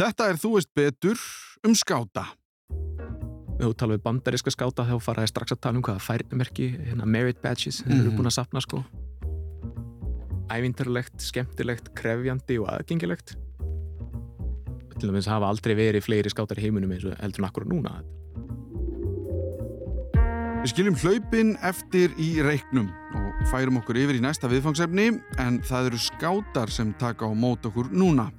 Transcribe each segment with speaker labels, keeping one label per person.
Speaker 1: Þetta er Þú veist betur um skáta.
Speaker 2: Ef þú tala við bandaríska skáta þá fara ég strax að tala um hvaða færnumerki, hérna merit badges, þeir eru
Speaker 1: Mhm.
Speaker 2: búin að sapna sko. Ævindarlegt, skemmtilegt, krefjandi og aðgengilegt. Til dæmis hafa aldrei verið fleiri skátar í heiminum eins og heldur en akkur núna.
Speaker 1: Við skiljum hlaupin eftir í reiknum og færum okkur yfir í næsta viðfangsefni en það eru skátar sem taka á mót okkur núna.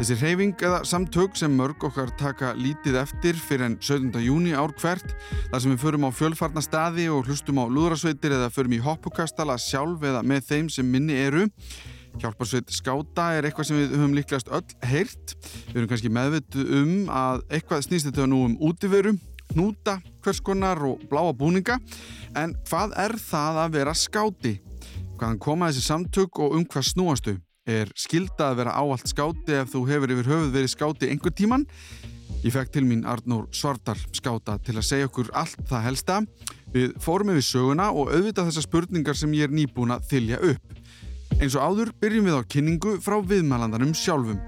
Speaker 1: Þessi hreyfing eða samtök sem mörg okkar taka lítið eftir fyrir en 17. júni ár hvert þar sem við förum á fjölfarna staði og hlustum á lúðrasveitir eða förum í hoppukastala sjálf eða með þeim sem minni eru. Hjálparsveit skáta er eitthvað sem við höfum líklegast öll heyrt. Við erum kannski meðvituð um að eitthvað snýst þetta nú um útiveru, hnúta, hvers konar og bláa búninga. En hvað er það að vera skáti? Hvaðan koma þessi samtök og um hvað snúastu? Er skilda að vera áallt skáti ef þú hefur yfir höfuð verið skáti einhver tíman? Ég fekk til mín Arnór Svartar skáta til að segja okkur allt það helsta. Við fórum yfir söguna og auðvitað þessar spurningar sem ég er nýbúin að þylja upp. Eins og áður byrjum við á kynningu frá viðmælandanum sjálfum.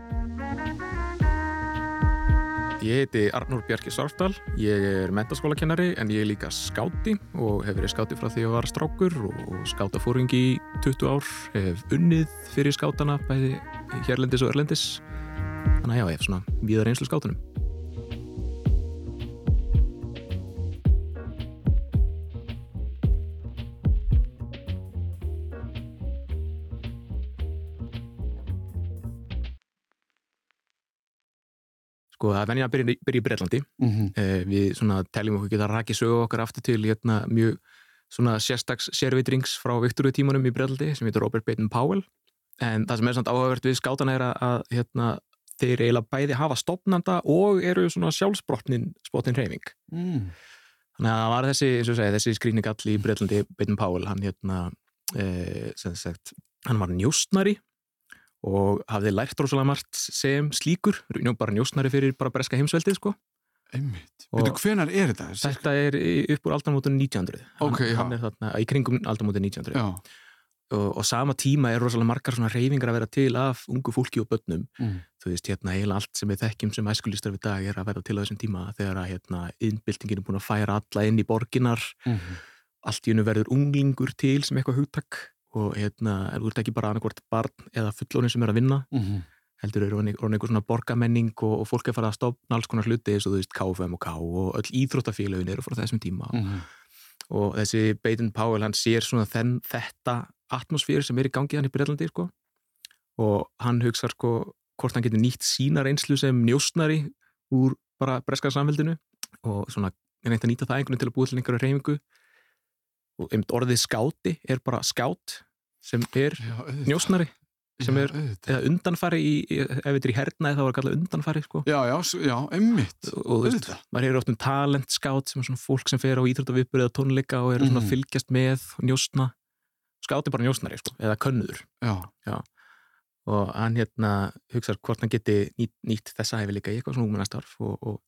Speaker 2: Ég heiti Arnór Bjarki Svartdal, ég er mentaskólakennari en ég er líka skáti og hef verið skáti frá því að ég var strákur og skátafóringi í 20 ár, hef unnið fyrir skátana bæði hérlendis og erlendis. Þannig að já, ég hef svona víðar einslu skátunum. Sko, það er venja að byrja, byrja í Breitlandi.
Speaker 1: Mm -hmm.
Speaker 2: Eh, við svona teljum okkur geta rakið sögu okkar aftur til hérna mjög svona sérstaks sérvitrings frá Viktoru tímanum í Breitlandi sem heitir Robert Baden Powell. En það sem er samt áhugavert við skátana er að, hérna, þeir eiginlega bæði hafa stopnanda og eru svona sjálfsbrotnin spotin hreyfing.
Speaker 1: mm.
Speaker 2: Þannig að það var þessi, segja, þessi skrýningall í Breitlandi, Baden Powell, hann hérna, e, sem sagt, hann var njóstnari og hafði lært rosalega margt sem slíkur, bara njóstnari fyrir bara breska heimsveldið, sko.
Speaker 1: Einmitt. Veitu, hvenar er þetta?
Speaker 2: Þetta er upp úr aldamótun 1900.
Speaker 1: Ok,
Speaker 2: hann,
Speaker 1: já.
Speaker 2: hann er þarna, í kringum aldamótun 1900.
Speaker 1: Já.
Speaker 2: Og, og sama tíma er rosalega margar svona reyfingar að vera til af ungu fólki og börnum.
Speaker 1: Mm.
Speaker 2: Þú veist, hérna, eiginlega allt sem við þekkjum sem æskulistar við dag er að vera til á þessum tíma þegar að, hérna, innbyltingin er búin að færa alla inn í borginar
Speaker 1: Mm.
Speaker 2: allt í unnu verður unglingur til sem eitthvað hugtak og hérna, er þú ert ekki bara annarkvort barn eða fullónin sem er að vinna
Speaker 1: Mm.
Speaker 2: Heldur eru orðin einhver svona borgamenning og, og fólk er farið að stopna alls konar hluti eins og þú veist KFM og K og öll íþróttafélagin eru frá þessum tíma
Speaker 1: Mm.
Speaker 2: og þessi Baden Powell hann sér svona þenn, þetta atmosfér sem er í gangi hann í Breitlandi sko. og hann hugsa sko hvort hann getur nýtt sína reynslu sem njóstnari úr bara breska samveldinu og svona reynt að nýta það einhvern veginn til að búið til einhverju reyfingu og einmitt orðið skáti er bara skát sem er njóstnari sem
Speaker 1: Já,
Speaker 2: er- eða undanfari í, ef þetta er í hernaði þá er kallað undanfari sko.
Speaker 1: Já, já, já, einmitt.
Speaker 2: og þú veist, maður hefur oft um talent skátt sem er svona fólk sem fer á íþróttavipur eða tónleika og eru svona
Speaker 1: Mhm.
Speaker 2: að fylgjast með og njóstna skátt er bara njóstnari sko, eða könnuður
Speaker 1: Já,
Speaker 2: og hann hérna hugsaður hvort hann geti nýtt, nýtt þessa hæfi líka í eitthvað svona ungmennastarf og, og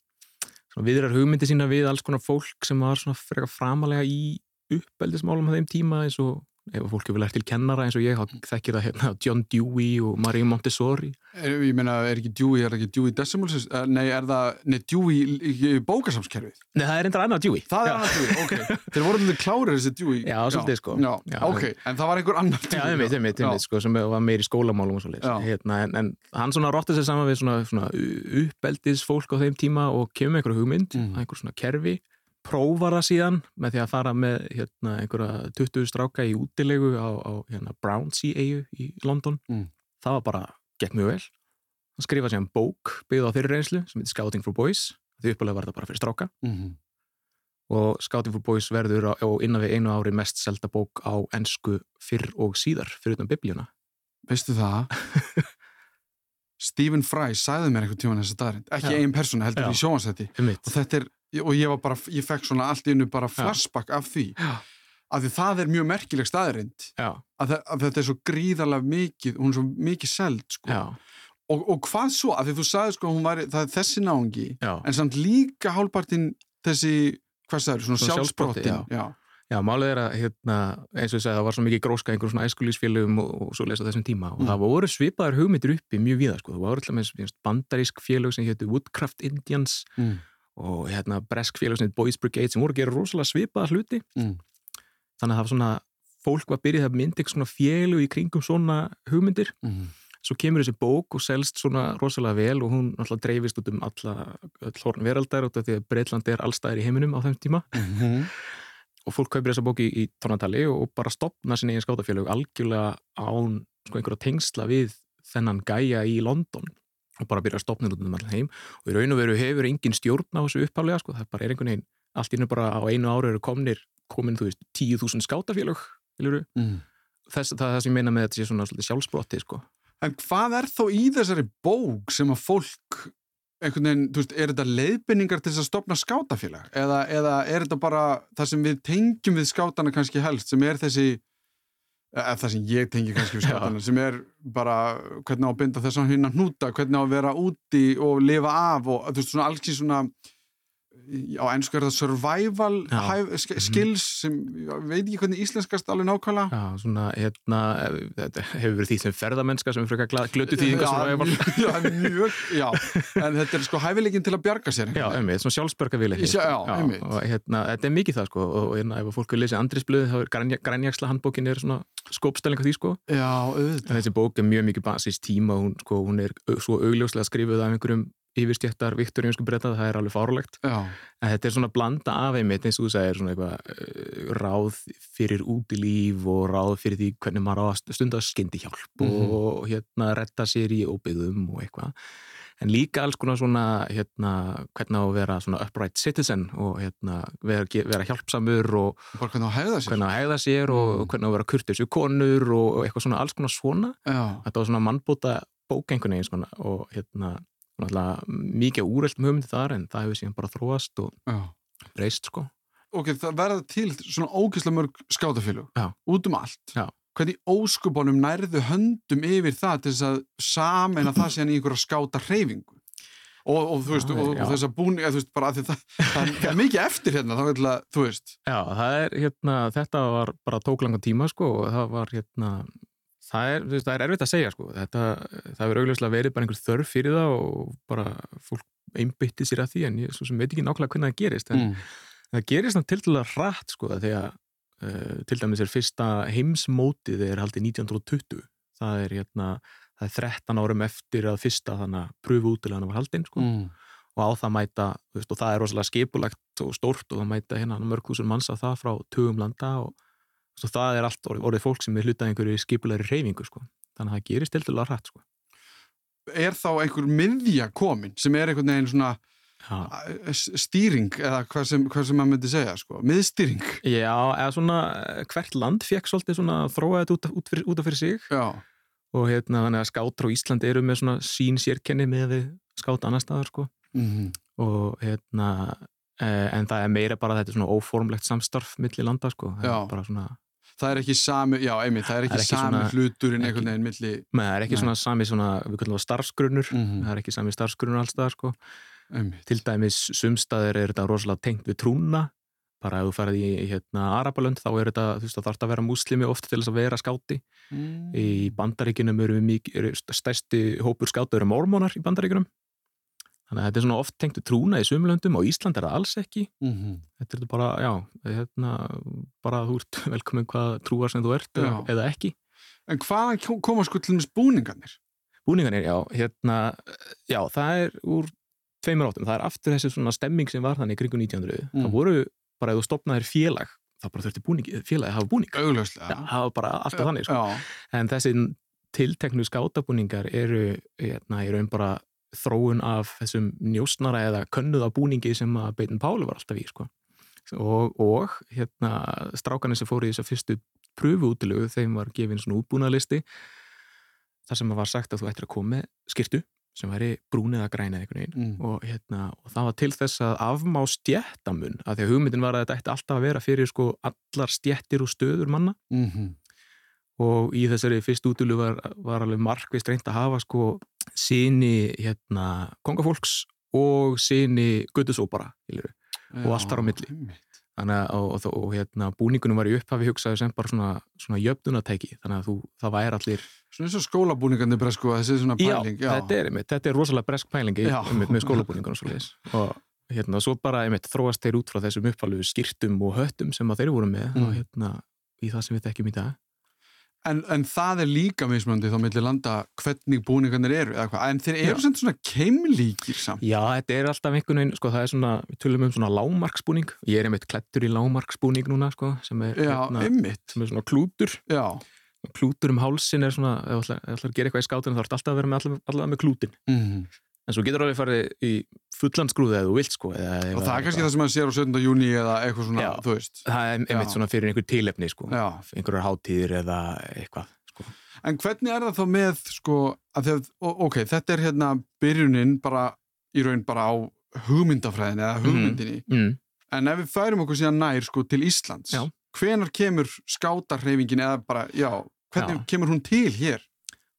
Speaker 2: svona viðrar hugmyndi sína við alls konar fólk sem var svona frekar framalega í uppeldismálum á þeim tíma eins og ef fólk hefur lært til kennara eins og ég, þekkir það hérna John Dewey og Marie Montessori
Speaker 1: er, ég meina, er ekki Dewey, er ekki Dewey Decimal System, eh, nei, er það, nei, Dewey bókasamskerfið?
Speaker 2: Nei, það er reyndar annað Dewey
Speaker 1: Það er
Speaker 2: Já.
Speaker 1: annað Dewey, ok. Þeir voru alveg klárir þessi Dewey.
Speaker 2: Já, svolítið, sko.
Speaker 1: Já,
Speaker 2: Já,
Speaker 1: ok, en það var einhver annar
Speaker 2: Já,
Speaker 1: Dewey.
Speaker 2: einmitt, einmitt, einmitt, sko, sem var meir í skólamálum og svo
Speaker 1: Já.
Speaker 2: hérna, en, en hann svona rotti sér saman við svona, svona uppeldis fólk á þeim tíma og kemur einhverju hugmynd,
Speaker 1: Mhm.
Speaker 2: einhver svona kerfi prófar það síðan með því að fara með hérna, einhverja 20 stráka í útilegu á, á hérna, Brownsea eigu í London
Speaker 1: Mm.
Speaker 2: það var bara, gekk mjög vel hann skrifaði síðan bók byggð á þeirri reynslu sem heitir Scouting for Boys því uppalega var það bara fyrir stráka
Speaker 1: Mhm.
Speaker 2: og Scouting for Boys verður á, á innan við einu ári mest selda bók á ensku fyrr og síðar fyrir utan biblíuna
Speaker 1: Veistu það? Stephen Fry sagði mér einhvern tíman þessa dagrind, ekki
Speaker 2: Já.
Speaker 1: ein persóna heldur
Speaker 2: Já.
Speaker 1: í
Speaker 2: Einmitt.
Speaker 1: og þetta er, og ég var bara, ég fekk svona allt innu bara flashback af því
Speaker 2: Já.
Speaker 1: af því það er mjög merkileg staðrind
Speaker 2: Já,
Speaker 1: að, þe- að þetta er svo gríðarlega mikið hún er svo mikið seld sko.
Speaker 2: já,
Speaker 1: og, og hvað svo, af því þú sagði sko var, það er þessi náungi
Speaker 2: já.
Speaker 1: en samt líka hálfpartin þessi, hvað sagður, svona
Speaker 2: Svona sjálfsprotti,
Speaker 1: sjálfsbrottin já.
Speaker 2: Já, málið er að hérna, eins og ég segi það var svo mikið gróska einhverjum svona æskulísfélögum og, og svo lesa þessum tíma og
Speaker 1: Mm.
Speaker 2: það voru svipaðar hugmyndir uppi mjög víða sko. það voru alltaf með bandarísk félög sem hétu Woodcraft Indians
Speaker 1: mm.
Speaker 2: Og hérna bresk hétu Boys Brigade sem voru að gera rosalega svipaða hluti
Speaker 1: Mm.
Speaker 2: þannig að það var svona fólk var byrjað að mynda eitthvað svona félög í kringum svona hugmyndir
Speaker 1: Mm.
Speaker 2: svo kemur þessi bók og selst svona rosalega vel og hún alltaf dreifist út um alla öll horn veraldar út af því að Breitland er allstæðir í heiminum á þeim tíma
Speaker 1: Mm.
Speaker 2: og fólk kaupir þessa bóki í, í tónatali og bara stopna sinni eigin skátafélög algjörlega án sko, einhverja tengsla við þennan gæja í London og bara byrja að stopna út um allan heim og í raun og veru hefur engin stjórn á þessu upphálega sko, það bara er einhvern veginn allt nú bara á einu ári eru komnir komin, þú veist, 10.000 skátafélög
Speaker 1: Mm.
Speaker 2: þess, það er það sem ég meina með þetta sé svona sjálfsbrotti sko.
Speaker 1: En hvað er þó í þessari bók sem að fólk einhvern veginn, þú veist, er þetta leiðbynningar til þess að stopna skátafélag? Eða, eða er þetta bara það sem við tengjum við skátana kannski helst, sem er þessi eða það sem ég tengi kannski við
Speaker 2: Já.
Speaker 1: skátana, sem er bara hvernig á að binda þess að hérna hnúta, hvernig á að vera úti og lifa af og þú veist, svona alls í svona á ennsku er það survival hæf, sk- skills sem, veit ekki hvernig íslenskast alveg nákvæmlega.
Speaker 2: Já, svona, hérna, þetta hefur verið því sem ferðamennska sem er frekar glötu þýðingar
Speaker 1: Já, mjög, mjög, já, en þetta er sko hæfileikin til að bjarga sér
Speaker 2: Já, einmitt, svona sjálfsbörga vilja
Speaker 1: Já, einmitt.
Speaker 2: og hérna, þetta er mikið það sko og hérna, ef fólk vil lesa Andrisblöð þá er grænja- grænjaksla handbókin er svona skópstæling af því sko,
Speaker 1: já auðvitað.
Speaker 2: En þessi bók er mjög mikið basis tíma, hún, sko, hún er svo augljóslega skrifuð af einhverjum yfirstjættar viktoríunsku breyta, það er alveg fárlegt en þetta er svona blanda af einmitt eins og þú segir svona eitthvað uh, ráð fyrir útilíf og ráð fyrir því hvernig maður á að stunda skyndi hjálp
Speaker 1: Mhm.
Speaker 2: og hérna retta sér í óbyggðum og eitthvað. En líka alls konar svona hérna hvernig á að vera svona upright citizen og hérna vera, vera hjálpsamur og
Speaker 1: bara hvernig á að hefða sér.
Speaker 2: hvernig að hegða sér og
Speaker 1: Mm.
Speaker 2: hvernig á að vera kurtisju konur og eitthvað svona alls konar svona.
Speaker 1: Já,
Speaker 2: þetta var svona mannbóta bók einhvern veginn svona og hérna mikið úröldum hugmyndi þar en það hefur síðan bara þróast og
Speaker 1: já
Speaker 2: breyst sko
Speaker 1: Ok, það verða til svona ógeðslega mörg skátafélög
Speaker 2: Já.
Speaker 1: út um allt
Speaker 2: Já.
Speaker 1: Hvernig óskupunum nærðu höndum yfir það til þess að sameina það síðan í einhverja skáta hreyfingu og, og þú veist,
Speaker 2: er-
Speaker 1: og, og
Speaker 2: já.
Speaker 1: þess að búni þú veist, bara að það, það, er, mikið eftir hérna þá vil að, þú veist
Speaker 2: Já, það er hérna, þetta var bara tók langan tíma sko og það var hérna það er, veist, það er erfitt að segja sko þetta, það verður augljóslega verið bara einhver þörf fyrir það og bara fólk einbytti sér að því en ég svo sem veit ekki nákvæmlega hvernig það gerist en
Speaker 1: mm.
Speaker 2: það gerist til til að rætt sko þegar uh, til dæmis er fyrsta heimsmótið er haldið 1920 það er hérna, það er 13 árum eftir að fyrsta þannig að pröfu útilegana var haldinn sko
Speaker 1: Mm.
Speaker 2: og á það mæta, veist, og það er rosalega skipulagt og stórt og það mæta hérna mörg þúsund manns á það frá tugum landa og, og það er allt orðið, orðið fólk sem er hlutað einhverju skipulari reyfingu sko. þannig að það gerist til til að rætt sko.
Speaker 1: Er þá einhver miðja komin sem er einhvern veginn svona uh, stýring eða hvað sem, hvað sem maður myndi segja sko, miðstýring?
Speaker 2: Já, eða svona eh, hvert land fekk svolítið svona að þróa þetta út, út, út af fyrir sig.
Speaker 1: Já,
Speaker 2: og hérna þannig að skátar á Íslandi eru með svona sín sérkenni með við skáta annar staðar sko.
Speaker 1: Mm
Speaker 2: og hérna eh, en það er meira bara þetta svona óformlegt samstarf milli landa sko. Það er bara svona,
Speaker 1: það er ekki sami, já, einmitt, það er ekki,
Speaker 2: Það er ekki
Speaker 1: sami
Speaker 2: svona-
Speaker 1: hluturinn einhvern veginn milli
Speaker 2: með það er ekki
Speaker 1: Nei.
Speaker 2: svona sami svona, við kallum það starfsgrunnur.
Speaker 1: Mm
Speaker 2: það er ekki sami starfsgrunnur alls staðar sko. Til dæmis sumstaðir er þetta rosalega tengt við trúna. Bara ef þú farið í hérna Arabalönd þá er þetta, þú veist, það þarf að vera múslimi oft til þess að vera skáti.
Speaker 1: Mm.
Speaker 2: í bandaríkinum eru, við mikið, eru stærsti hópur skáta eru mormónar í bandaríkinum þannig að þetta er svona oft tengt trúna í sumlöndum og Ísland er það alls ekki
Speaker 1: mm
Speaker 2: þetta er bara, já, hérna bara þú ert velkomin hvað trúar sem þú ert
Speaker 1: Já.
Speaker 2: eða ekki
Speaker 1: En hvaðan kom- koma sko til dæmis búningarnir?
Speaker 2: búningarnir, já, hérna já, það er úr tveimur áttum það er aftur þessi svona stemming sem var þannig kringu 1900,
Speaker 1: Mm.
Speaker 2: það voru bara ef þú stopnaðir félag, það bara þurfti búning félagi að hafa búning,
Speaker 1: Augljóslega.
Speaker 2: já, það var bara alltaf þannig, sko.
Speaker 1: Já,
Speaker 2: en þessi tilteknu skátabúningar eru hérna, í raun bara þróun af þessum njósnara eða könnuða búningi sem að Beitin Páli var alltaf í, sko og, og hérna strákanir sem fóru í þess að fyrstu pröfu útilegu, þeim var gefin svona útbúnaðlisti þar sem var sagt að þú ættir að koma með skirtu sem væri brún eða græn eða einhvern veginn
Speaker 1: mm.
Speaker 2: og, hérna, og það var til þess að afmá stjættamun, af því að hugmyndin var að þetta ætti alltaf að vera fyrir sko allar stjættir og stöður manna
Speaker 1: Mm -hmm.
Speaker 2: og í þessari fyrst útulu var, var alveg markvist reynd að hafa sko síni hérna kongafólks og síni guttusópara og allt þar á milli. þannig að og, og, og hérna, búningunum var í upphafi hugsaði sem bara svona, svona jöfnunatæki þannig að þú, það væri allir
Speaker 1: Svona eins og skólabúningandi bresku, þessi svona pæling.
Speaker 2: já, Þetta, er, einmitt, þetta er rosalega bresk pælingi
Speaker 1: Já.
Speaker 2: einmitt, með skólabúningunum og hérna, svo bara einmitt, þróast þeir út frá þessum upphalu skýrtum og höttum sem þeir voru með
Speaker 1: Mm.
Speaker 2: og hérna, í það sem við þekkjum í dag
Speaker 1: En, en það er líka mismunandi þá milli landa hvernig búningarnir eru, eða hvað. En þeir eru sem svona keimlíkir samt.
Speaker 2: Já, þetta er alltaf einhvern veginn, sko, það er svona, við tölum um svona lámarksbúning, ég er einmitt klættur í lámarksbúning núna, sko, sem er,
Speaker 1: Já, einmitt.
Speaker 2: sem er svona klútur,
Speaker 1: Já.
Speaker 2: klútur um hálsin er svona, ef þú ætlar, að gera eitthvað í skátinu þá er alltaf að vera með allavega, allavega með klútin,
Speaker 1: Mm.
Speaker 2: En svo getur alveg farið í fullandskrúði eða þú vilt, sko, eða,
Speaker 1: Og það er kannski það sem maður sér á 17. júni eða eitthvað svona,
Speaker 2: Já.
Speaker 1: þú veist.
Speaker 2: það er einmitt
Speaker 1: Já.
Speaker 2: svona fyrir einhver tilefni, sko,
Speaker 1: Já.
Speaker 2: einhverjar hátíðir eða eitthvað, sko.
Speaker 1: En hvernig er það þá með, sko, að ó- ok, þetta er hérna byrjunin bara, í raun bara á hugmyndafræðin eða hugmyndinni.
Speaker 2: Mm.
Speaker 1: En ef við færum okkur síðan nær, sko, til Íslands, hvenar kemur skátarhreyfingin eða bara, já, hvernig kemur hún til hér?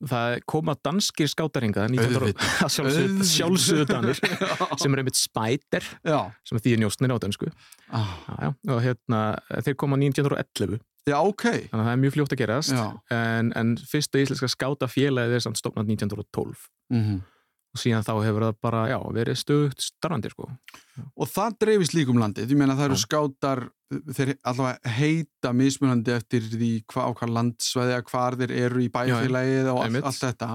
Speaker 2: Það koma danskir skátaringa, 1900
Speaker 1: Auðvitað.
Speaker 2: sjálfsögðu sjálfsögðu danir,
Speaker 1: já.
Speaker 2: sem er einmitt spæter, sem er því njóstnir á dansku.
Speaker 1: Ah.
Speaker 2: Og hérna, þeir koma 1911
Speaker 1: Já, ok.
Speaker 2: þannig að það er mjög fljótt að gerast en, en fyrsta íslenska skátafélagið er samt stofnað 1912
Speaker 1: Mm
Speaker 2: og síðan þá hefur það bara, já, verið stöðugt starrandi, sko.
Speaker 1: Og það dreifist líka um landið. Ég meina það eru
Speaker 2: Já.
Speaker 1: skátar, þeir allavega heita mismunandi eftir því hva, á hvað landsvæði að hvar þeir eru í bæfélagið og
Speaker 2: einmitt.
Speaker 1: allt þetta.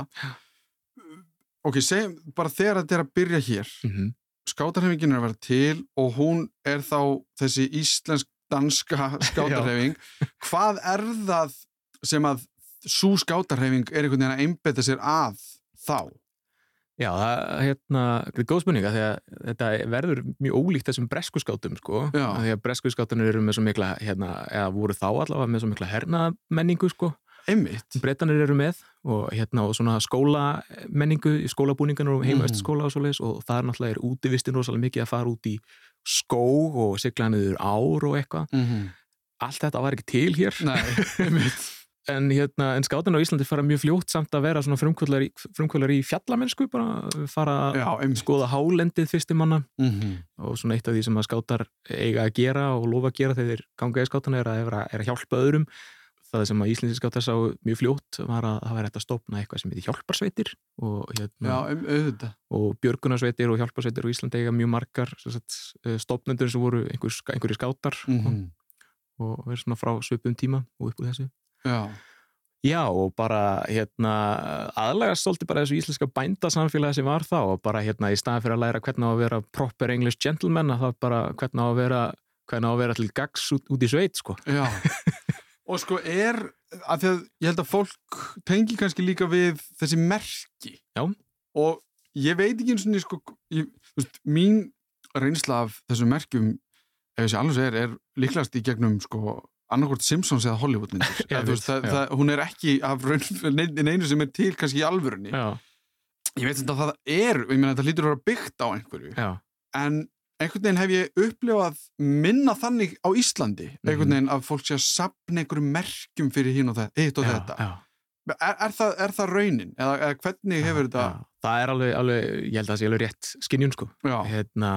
Speaker 1: Ok, segjum bara þegar þetta er að byrja hér.
Speaker 2: Mm -hmm.
Speaker 1: Skátarhefingin er að vera til og hún er þá þessi íslensk-danska skátarhefing. hvað er það sem að svo skátarhefing er einhvern veginn að einbetta sér að þá?
Speaker 2: Já, það hérna, þetta er góð spurninga því að þetta verður mjög ólíkt þessum breskuskátum, sko,
Speaker 1: Já.
Speaker 2: Af því að breskuskátunir eru með svo mikla, hérna, eða voru þá allavega með svo mikla hernaðmenningu, sko,
Speaker 1: Einmitt.
Speaker 2: breytanir eru með og hérna og svona skólamenningu, skólabúningarnir og heima
Speaker 1: Mhm.
Speaker 2: og svoleiðis og það er náttúrulega er útivistin rosalega mikið að fara út í skó og sigla niður ár og eitthvað.
Speaker 1: Mm -hmm.
Speaker 2: Allt þetta var ekki til hér.
Speaker 1: Nei, einmitt.
Speaker 2: En, hérna, en skátan á Íslandi fara mjög fljótt samt að vera svona frumkvöldar í, frumkvöldar í fjallamennsku, bara fara að skoða hálendið fyrstir manna.
Speaker 1: Mm -hmm.
Speaker 2: og svona eitt af því sem að skátar eiga að gera og lofa að gera þegar þeir ganga í skátana er að, er að, er að hjálpa öðrum. Það sem að Íslensi skátar sá mjög fljótt var að það væri hægt að stopna eitthvað sem heitir hjálparsveitir og, hérna,
Speaker 1: Já, um,
Speaker 2: og björgunarsveitir og hjálparsveitir og Íslandi eiga mjög margar eh, stofnendur sem voru einhver, einhverjir skátar
Speaker 1: Mm
Speaker 2: og, og verið svona frá svipum tíma og upp úr þessu
Speaker 1: Já.
Speaker 2: Já og bara hérna aðlagast svolítið bara þessu íslenska bændasamfélagi sem var þá og bara hérna í staðan fyrir að læra hvernig á að vera proper English gentleman að það bara hvernig á að vera hvernig á að vera til gags út, út í sveit sko.
Speaker 1: Já. og sko er, af því að ég held að fólk tengi kannski líka við þessi merki.
Speaker 2: Já.
Speaker 1: Og ég veit ekki eins og sko, ég, veist, mín reynsla af þessum merkjum, ef þessi alveg segir, er líklegast í gegnum sko annarkvort Simpsons eða Hollywoodmyndir.
Speaker 2: Já,
Speaker 1: Eða, þú veist, það,
Speaker 2: já.
Speaker 1: það, hún er ekki af raun, neinu, sem er til kannski í alvörunni.
Speaker 2: Já,
Speaker 1: Ég veit að það er, ég meina þetta lítur að vera byggt á einhverju.
Speaker 2: já,
Speaker 1: en einhvern veginn hef ég upplifað minna þannig á Íslandi einhvern
Speaker 2: Mhm.
Speaker 1: veginn að fólk sé að sapna einhverjum merkjum fyrir hinn og þetta, hitt og
Speaker 2: já,
Speaker 1: þetta.
Speaker 2: já,
Speaker 1: Er, er, það, er það raunin? Eða, eða hvernig hefur þetta
Speaker 2: já. Það er alveg, alveg, ég held að það sé alveg rétt skinjun sko.
Speaker 1: Já,
Speaker 2: Hérna,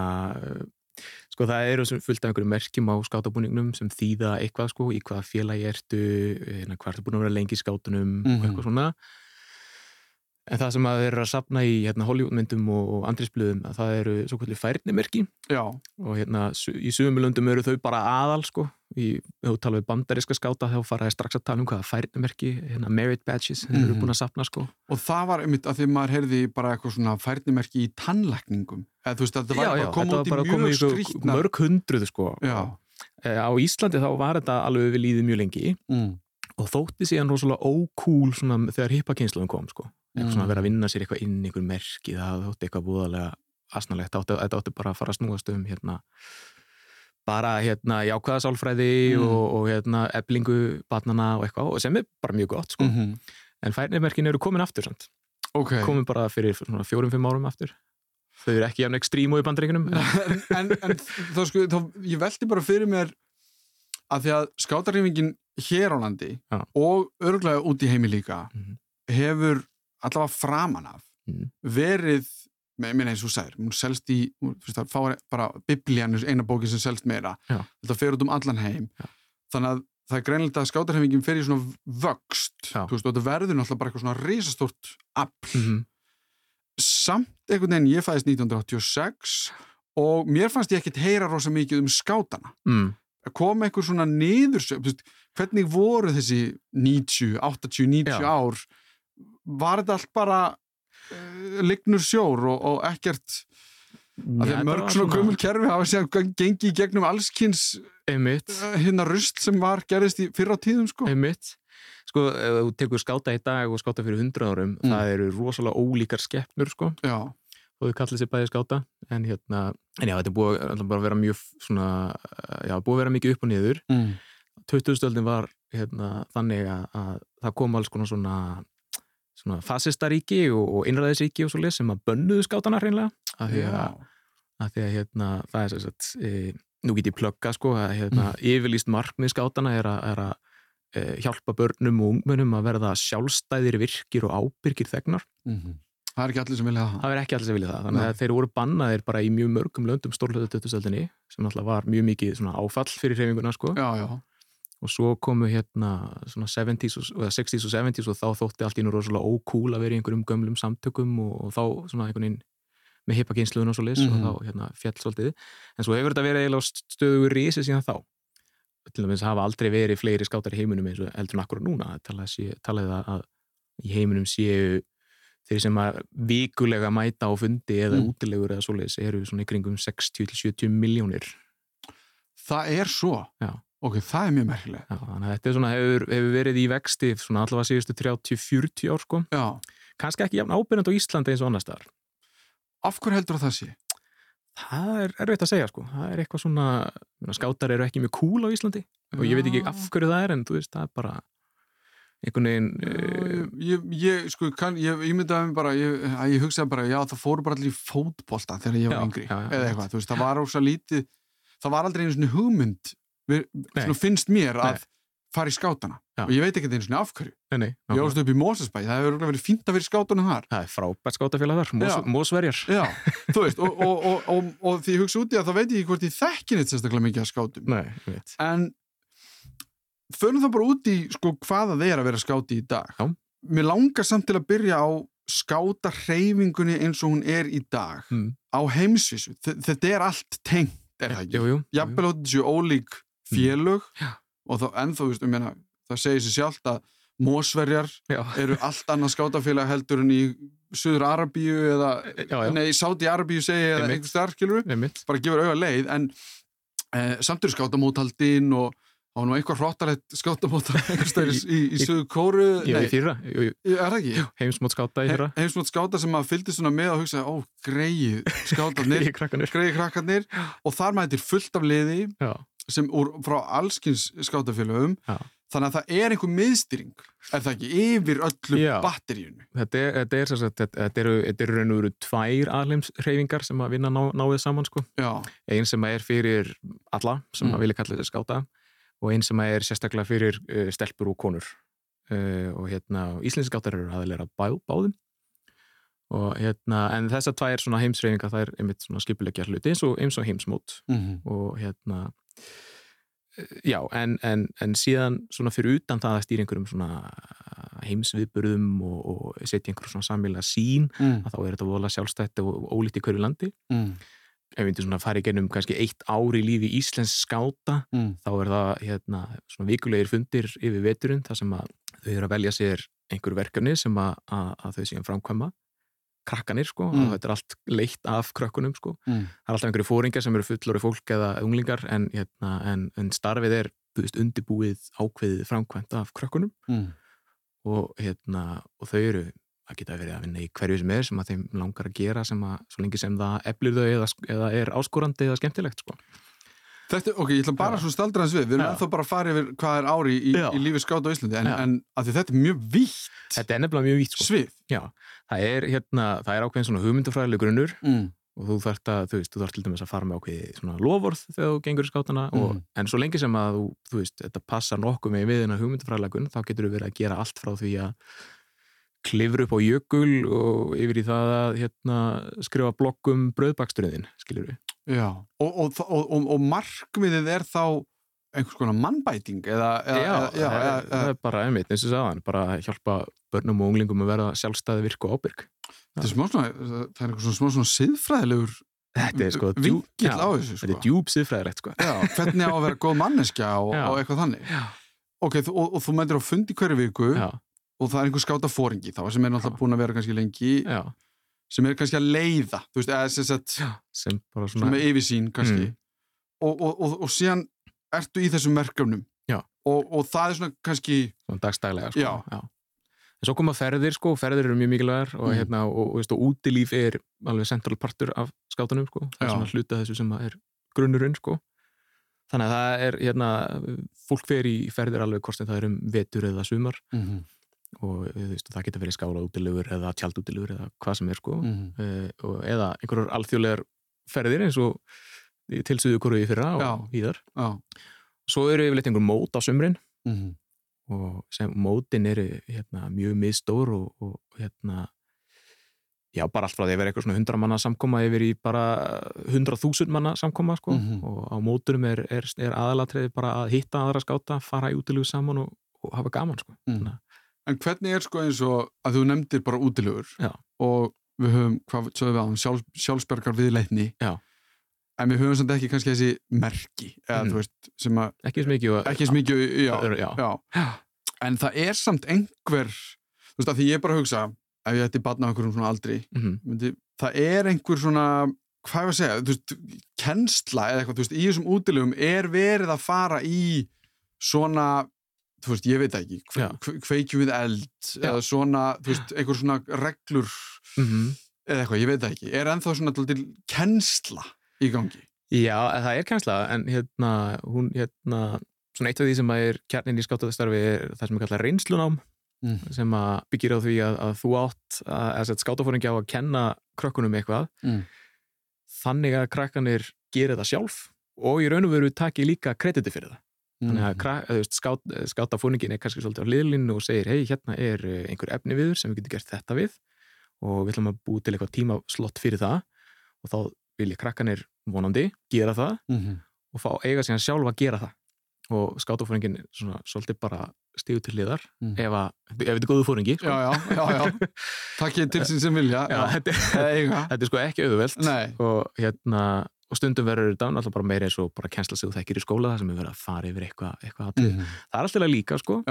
Speaker 2: sko það eru fullt af einhverjum merkjum á skátabúningnum sem þýða eitthvað sko, í hvaða félagi ertu, hérna, hvað ertu búin að vera lengi í skátunum og
Speaker 1: Mhm.
Speaker 2: eitthvað svona. En það sem að þeir eru að sapna í hérna, Hollywoodmyndum og, og andrisblöðum, að það eru svo kvöldi færnimerki
Speaker 1: já,
Speaker 2: og hérna, í sumulöndum eru þau bara aðal sko, þú tala við bandariska skáta þá fara þeir strax að tala um hvaða færnimerki, hérna, merit badges, þeir eru
Speaker 1: Mhm.
Speaker 2: búin að sapna sko.
Speaker 1: og það var einmitt að því maður heyrði bara eitthvað svona færnimerki í tannlækningum eða þú veist, þetta var bara að koma út í mjög skrítna
Speaker 2: mörg hundruð sko.
Speaker 1: Já,
Speaker 2: Eh, Á Íslandi þá var þetta alveg við líðið mjög lengi
Speaker 1: mm.
Speaker 2: og þótti síðan rosalega ókúl svona, þegar hippakynsluðum kom sko. eitthvað svona
Speaker 1: Mm.
Speaker 2: að vera að vinna sér eitthvað inn einhver merki það þótti eitthvað búðalega asnalegt þetta átti bara að fara að snúast um hérna, bara hérna jákvæða sálfræði
Speaker 1: Mm.
Speaker 2: og, og hérna eblingu barnana og eitthvað og sem er bara mjög gott sko.
Speaker 1: Mm
Speaker 2: en færnimerkin eru komin aftur samt.
Speaker 1: Ok
Speaker 2: komin bara fyrir fjórum-fimm árum aftur þau eru ekki jafn ekstrím og í bandreikunum
Speaker 1: en, en þá sko, þá, ég velti bara fyrir mér að því að skátarýfingin hér á landi
Speaker 2: Já.
Speaker 1: og örglega út í heimi líka
Speaker 2: Mhm.
Speaker 1: hefur allavega framan af
Speaker 2: Mhm.
Speaker 1: verið með minna eins og sagðir, hún selst í hún, veist, það fáir bara biblían er eina bókin sem selst meira,
Speaker 2: Já.
Speaker 1: þetta fer út um allan heim
Speaker 2: Já.
Speaker 1: þannig að það er greinilegt að skátarhefingin fer í svona vöxt veist, og þetta verður náttúrulega bara eitthvað svona risastórt afl,
Speaker 2: mm
Speaker 1: samt einhvern veginn ég fæðist 1986 og mér fannst ég ekkit heyra rosa mikið um skátana
Speaker 2: mm.
Speaker 1: kom einhver svona niður hvernig voru þessi 90, 80, 90
Speaker 2: Já.
Speaker 1: ár var þetta allt bara lignur sjór og, og ekkert að því að mörg svona gömul kerfi hafa sér gengið í gegnum
Speaker 2: einmitt,
Speaker 1: uh, hérna rust sem var gerðist í fyrra tíðum sko
Speaker 2: einmitt sko, ef þú tekur skáta í dag og skáta fyrir 100 árum,
Speaker 1: Mm.
Speaker 2: það eru rosalega ólíkar skeppnur sko,
Speaker 1: já,
Speaker 2: og þau kallið sér bæði skáta en hérna, en já, þetta er búið að vera mjög svona, já, búið að vera mikið upp og niður
Speaker 1: mm.
Speaker 2: 20. stöldin var hérna, þannig að, að það kom alls konar svona svona fasistaríki og, og innræðisríki og svo leið sem að bönnuðu skátana hreinlega af því að, að, því að hérna, það er sem sagt e, nú get ég plugga sko að hérna,
Speaker 1: Mm.
Speaker 2: yfirlýst markmið skátana er að, er að e, hjálpa börnum og ungmennum að verða sjálfstæðir virkir og ábyrgir þegnar.
Speaker 1: Mm það er ekki allir sem vilja það.
Speaker 2: Það er ekki allir sem vilja það, þannig
Speaker 1: Nei.
Speaker 2: að þeir voru bannaðir bara í mjög mörgum löndum stórlöðu 2000-öldinni sem alltaf var mjög mikið áfall fyrir hreyfinguna sko.
Speaker 1: Já, já,
Speaker 2: og svo komu hérna svona 70s og, eða 60s og 70s og þá þótti allt í nú rosalega ókúl að vera í einhverjum gömlum samtökum og, og þá svona einhvern veginn með hippakynsluðun og svo lis
Speaker 1: Mhm.
Speaker 2: og þá hérna fjall svolítið en svo hefur þetta verið eiginlega á stöðugur rísi síðan þá til dæmis hafa aldrei verið fleiri skátar í heiminum eins og heldur en akkur núna talaði, það að í heiminum séu þeir sem að vikulega mæta á fundi eða
Speaker 1: Mm.
Speaker 2: útilegur eða svoleiðis eru svona í kringum 60-70 miljónir
Speaker 1: það er svo
Speaker 2: Já.
Speaker 1: Ok, það er mjög merkileg
Speaker 2: Já, þannig að þetta svona, hefur, hefur verið í vexti allavega síðustu 30-40 ár sko.
Speaker 1: já,
Speaker 2: kannski ekki jafn ábyrjand á Íslandi eins og annars þar
Speaker 1: af hverju heldur það sé?
Speaker 2: það er erfitt að segja sko það er eitthvað svona, skátar eru ekki mjög cool á Íslandi og ég veit ekki
Speaker 1: Já.
Speaker 2: af hverju það er en þú veist, það er bara einhvern veginn uh,
Speaker 1: ég, ég, ég, sko, kann, ég, ég myndaði mig bara, ég, að ég hugsaði bara, já, það fóru bara allir í fótbolta þegar ég var
Speaker 2: Já,
Speaker 1: yngri,
Speaker 2: já, já,
Speaker 1: eða
Speaker 2: já.
Speaker 1: eitthvað, þú veist, það var ósa lítið, það var aldrei einu svona hugmynd, við,
Speaker 2: Nei.
Speaker 1: finnst mér að fara í skátana,
Speaker 2: Já.
Speaker 1: og ég veit ekki einu svona af hverju,
Speaker 2: nei, nei,
Speaker 1: ég ást upp í Mósesbæ, það hefur verið fínt að vera í skátunum þar,
Speaker 2: það er frábært skátafélag þar. Mósverjar
Speaker 1: og, og, og, og, og því hugsa út í að það veit ég ekki hvort ég þekki neitt sérstaklega mikið að skátum,
Speaker 2: nei,
Speaker 1: en förum það bara út í sko hvaða þeir að vera skáti í dag
Speaker 2: Já.
Speaker 1: mér langar samt til að byrja á skáta hreyfingunni eins og hún er í dag
Speaker 2: mm.
Speaker 1: á heimsvísu, Þe- þetta er allt tengt, er það ekki? Jafnvel átt þessu ólík félög
Speaker 2: Já.
Speaker 1: og þá ennþá, veist, ég meina, það segir sér sjálft að Mósverjar eru allt annað skátafélag heldur en í Suður Arabíu eða,
Speaker 2: já, já.
Speaker 1: nei, Sáti Arabíu segi eða
Speaker 2: Einmitt.
Speaker 1: einhver starf, skilur
Speaker 2: einmitt.
Speaker 1: Bara gefur auga leið en eh, samt eru skátamótaldin og á nú eitthvað hróttalegt staðar í, í, í
Speaker 2: í-
Speaker 1: Suður Kóru
Speaker 2: í fyrra, jú.
Speaker 1: er það ekki?
Speaker 2: heimsmót skáta í fyrra.
Speaker 1: Heimsmót skáta sem að fylgdi svona með og hugsaði, ó, greið skátarnir,
Speaker 2: í
Speaker 1: greið krakkarnir. Og þar mætir fullt af liði.
Speaker 2: Já,
Speaker 1: sem úr, frá allskins skátafélögum
Speaker 2: Já.
Speaker 1: þannig að það er einhver miðstýring er það ekki, yfir öllu
Speaker 2: Já.
Speaker 1: batteríunu
Speaker 2: þetta er, þetta er, þetta, þetta eru, þetta eru raun og veru tvær aðleimshreyfingar sem að vinna ná, náið saman sko. Einn sem er fyrir alla sem
Speaker 1: Mm.
Speaker 2: að vilja kalla þessi skáta og einn sem er sérstaklega fyrir uh, stelpur og konur uh, og hérna íslenski skáttar eru aðeins bá, báðum og hérna en þessar tvær svona heimshreyfingar það er einmitt skipulegja hluti eins og, eins og heimsmót
Speaker 1: mm
Speaker 2: og hérna já, en, en, en síðan svona fyrir utan það að stýra einhverjum svona heimsviðburðum og, og setja einhverjum svona samíla sín
Speaker 1: mm.
Speaker 2: að þá er þetta vola sjálfstætt og ólíkt í hverju landi
Speaker 1: Mm.
Speaker 2: ef við myndum svona fara í gennum kannski eitt ár í lífi Íslensk skáta
Speaker 1: Mm.
Speaker 2: þá er það hérna svona vikulegir fundir yfir veturinn þar sem að þau eru að velja sér einhver verkefni sem að, að, að þau séum framkvæma krakkanir sko,
Speaker 1: Mm.
Speaker 2: og þetta er allt leitt af krökkunum sko
Speaker 1: Mm.
Speaker 2: það er alltaf einhverju fóringar sem eru fullori fólk eða unglingar en, hérna, en, en starfið er veist, undirbúið ákveðið framkvæmt af krökkunum
Speaker 1: Mm.
Speaker 2: og, hérna, og þau eru að geta verið að vinna í hverju sem er sem að þeim langar að gera sem að svo lengi sem það eflir þau eða, eða er áskorandi eða skemmtilegt sko.
Speaker 1: Þetta, ok, ég ætla bara svona staldra hans við við erum ennþá bara að fara yfir hvað er ári í, í lífi skáta á Íslandi en, en að því þetta er mjög vítt
Speaker 2: Þetta er nefnilega mjög vítt sko.
Speaker 1: svið
Speaker 2: Já, það er, hérna, það er ákveðin svona hugmyndafræðileg grunnur
Speaker 1: mm.
Speaker 2: og þú þarft að, þú veist, þú þarft til dæmis að fara með ákveði svona lofvorð þegar þú gengur í skátana og,
Speaker 1: Mhm.
Speaker 2: en svo lengi sem að þú, þú veist, þetta passar nokkuð með við hennar hugmyndafræðilegun þá getur þú verið að gera allt frá því að klifur upp á jökul og yfir í það að hérna, skrifa blokk um bröðbaksturinn, skiljur við.
Speaker 1: Já, og, og, og, og, og markmiðið er þá einhvers konar mannbæting eða, eða,
Speaker 2: Já,
Speaker 1: eða, já,
Speaker 2: það,
Speaker 1: eða,
Speaker 2: er, það er bara einmitt, eins og sagðan, bara hjálpa börnum og unglingum að verða sjálfstæði virku og ábyrg.
Speaker 1: þetta er smá svona, það er einhver svona smá svona siðfræðilegur
Speaker 2: Þetta er sko djú- já,
Speaker 1: á þessu
Speaker 2: Þetta er
Speaker 1: sko.
Speaker 2: djúb siðfræðilegt, sko.
Speaker 1: Hvernig á að vera góð manneskja og, og eitthvað þannig. Ok, þú, og, og þú mætir á fundi hverju viku og það er einhver skáta fóringi þá sem er náttúrulega búin að vera kannski lengi sem er kannski að leiða, veist, sem
Speaker 2: sem
Speaker 1: svona, með yfirsýn kannski
Speaker 2: Mm.
Speaker 1: og, og, og, og síðan ertu í þessum verkefnum
Speaker 2: Já.
Speaker 1: og, og það er svona kannski
Speaker 2: svona dagstælega, sko.
Speaker 1: Já.
Speaker 2: En svo koma ferðir, sko, ferðir eru mjög mikilvægar og,
Speaker 1: Mm.
Speaker 2: hérna, og, og, veist, og útilíf er alveg central partur af skátunum, sko. Það
Speaker 1: Já.
Speaker 2: er svona hluta þessu sem er grunnurinn, sko. Þannig að það er, hérna, fólk fer í ferðir alveg hvort sem það er um vetur eða sumar
Speaker 1: mm
Speaker 2: og þú veist, það getur verið skála útilegur eða tjaldútilegur eða hvað sem er, sko.
Speaker 1: -hmm.
Speaker 2: uh, og, eða einhverjar alþjóðlegar ferðir eins og til suðu hverju í fyrra og.
Speaker 1: Já.
Speaker 2: Svo eru yfirleitt einhver mót á sumrin
Speaker 1: Mm
Speaker 2: og sem mótin eru hérna, mjög miðstór og, og hérna já, bara allt frá því að vera eitthvað svona 100 manna samkoma yfir í bara 100.000 manna samkoma sko
Speaker 1: Mhm.
Speaker 2: og á mótunum er, er, er aðalatriði bara að hitta aðra skáta, fara í útilegu saman og, og hafa gaman sko
Speaker 1: Mm. En hvernig er sko eins og að þú nefndir bara útilegur
Speaker 2: Já.
Speaker 1: og við höfum, hvað sögum við á sjálf, sjálfsbergar viðleitni
Speaker 2: Já.
Speaker 1: En við höfum samt ekki kannski þessi merki eða þú veist, að
Speaker 2: ekki og,
Speaker 1: ekki mikið, já,
Speaker 2: já.
Speaker 1: já. En það er samt einhver þú veist að því ég bara hugsa ef ég ætti batna á einhverjum svona aldri
Speaker 2: Mhm.
Speaker 1: myndi, það er einhver svona hvað ég að segja, þú veist, kennsla eða eitthvað, þú veist, í þessum útilegum er verið að fara í svona þú veist, ég veit ekki kve, kveikjum við eld eða svona, þú veist, einhver svona reglur
Speaker 2: Mhm.
Speaker 1: eða eitthvað, ég veit ekki er ennþá svona til kennsla í gangi
Speaker 2: Já, það er kænsla en hérna, hún hérna svona eitt af því sem er kjarnin í skátaðastarfi er það sem er kallað reynslunám
Speaker 1: mm.
Speaker 2: sem að byggir á því að, að þú átt að, að skátafóringi á að kenna krökkunum eitthvað
Speaker 1: Mm.
Speaker 2: þannig að krakkanir gerir það sjálf og í raun og veru taki líka krediti fyrir það þannig
Speaker 1: Mm.
Speaker 2: að, krak, að veist, skát, skátafóringin er kannski svolítið á liðlinu og segir hei, hérna er eh, einhver efni viður sem við getum gert þetta við og við ætlum að búi til eitthvað tímaslott fyrir það og þá vilja krakkanir vonandi gera það
Speaker 1: Mhm.
Speaker 2: og fá eiga síðan sjálf að gera það og skátafóringin svona svolítið bara stígu til liðar
Speaker 1: Mm.
Speaker 2: ef, að, ef þetta er góðu fóringi sko.
Speaker 1: já, já, já, já takk ég til sín sem vilja
Speaker 2: Já,
Speaker 1: já.
Speaker 2: þetta, þetta er sko ekki auðvelt og, hérna, og stundum verður þetta náttúrulega bara meira eins og bara kennsla sig og þekkir í skóla það sem er verið að fara yfir eitthvað eitthva.
Speaker 1: Mhm.
Speaker 2: það er alltaf líka sko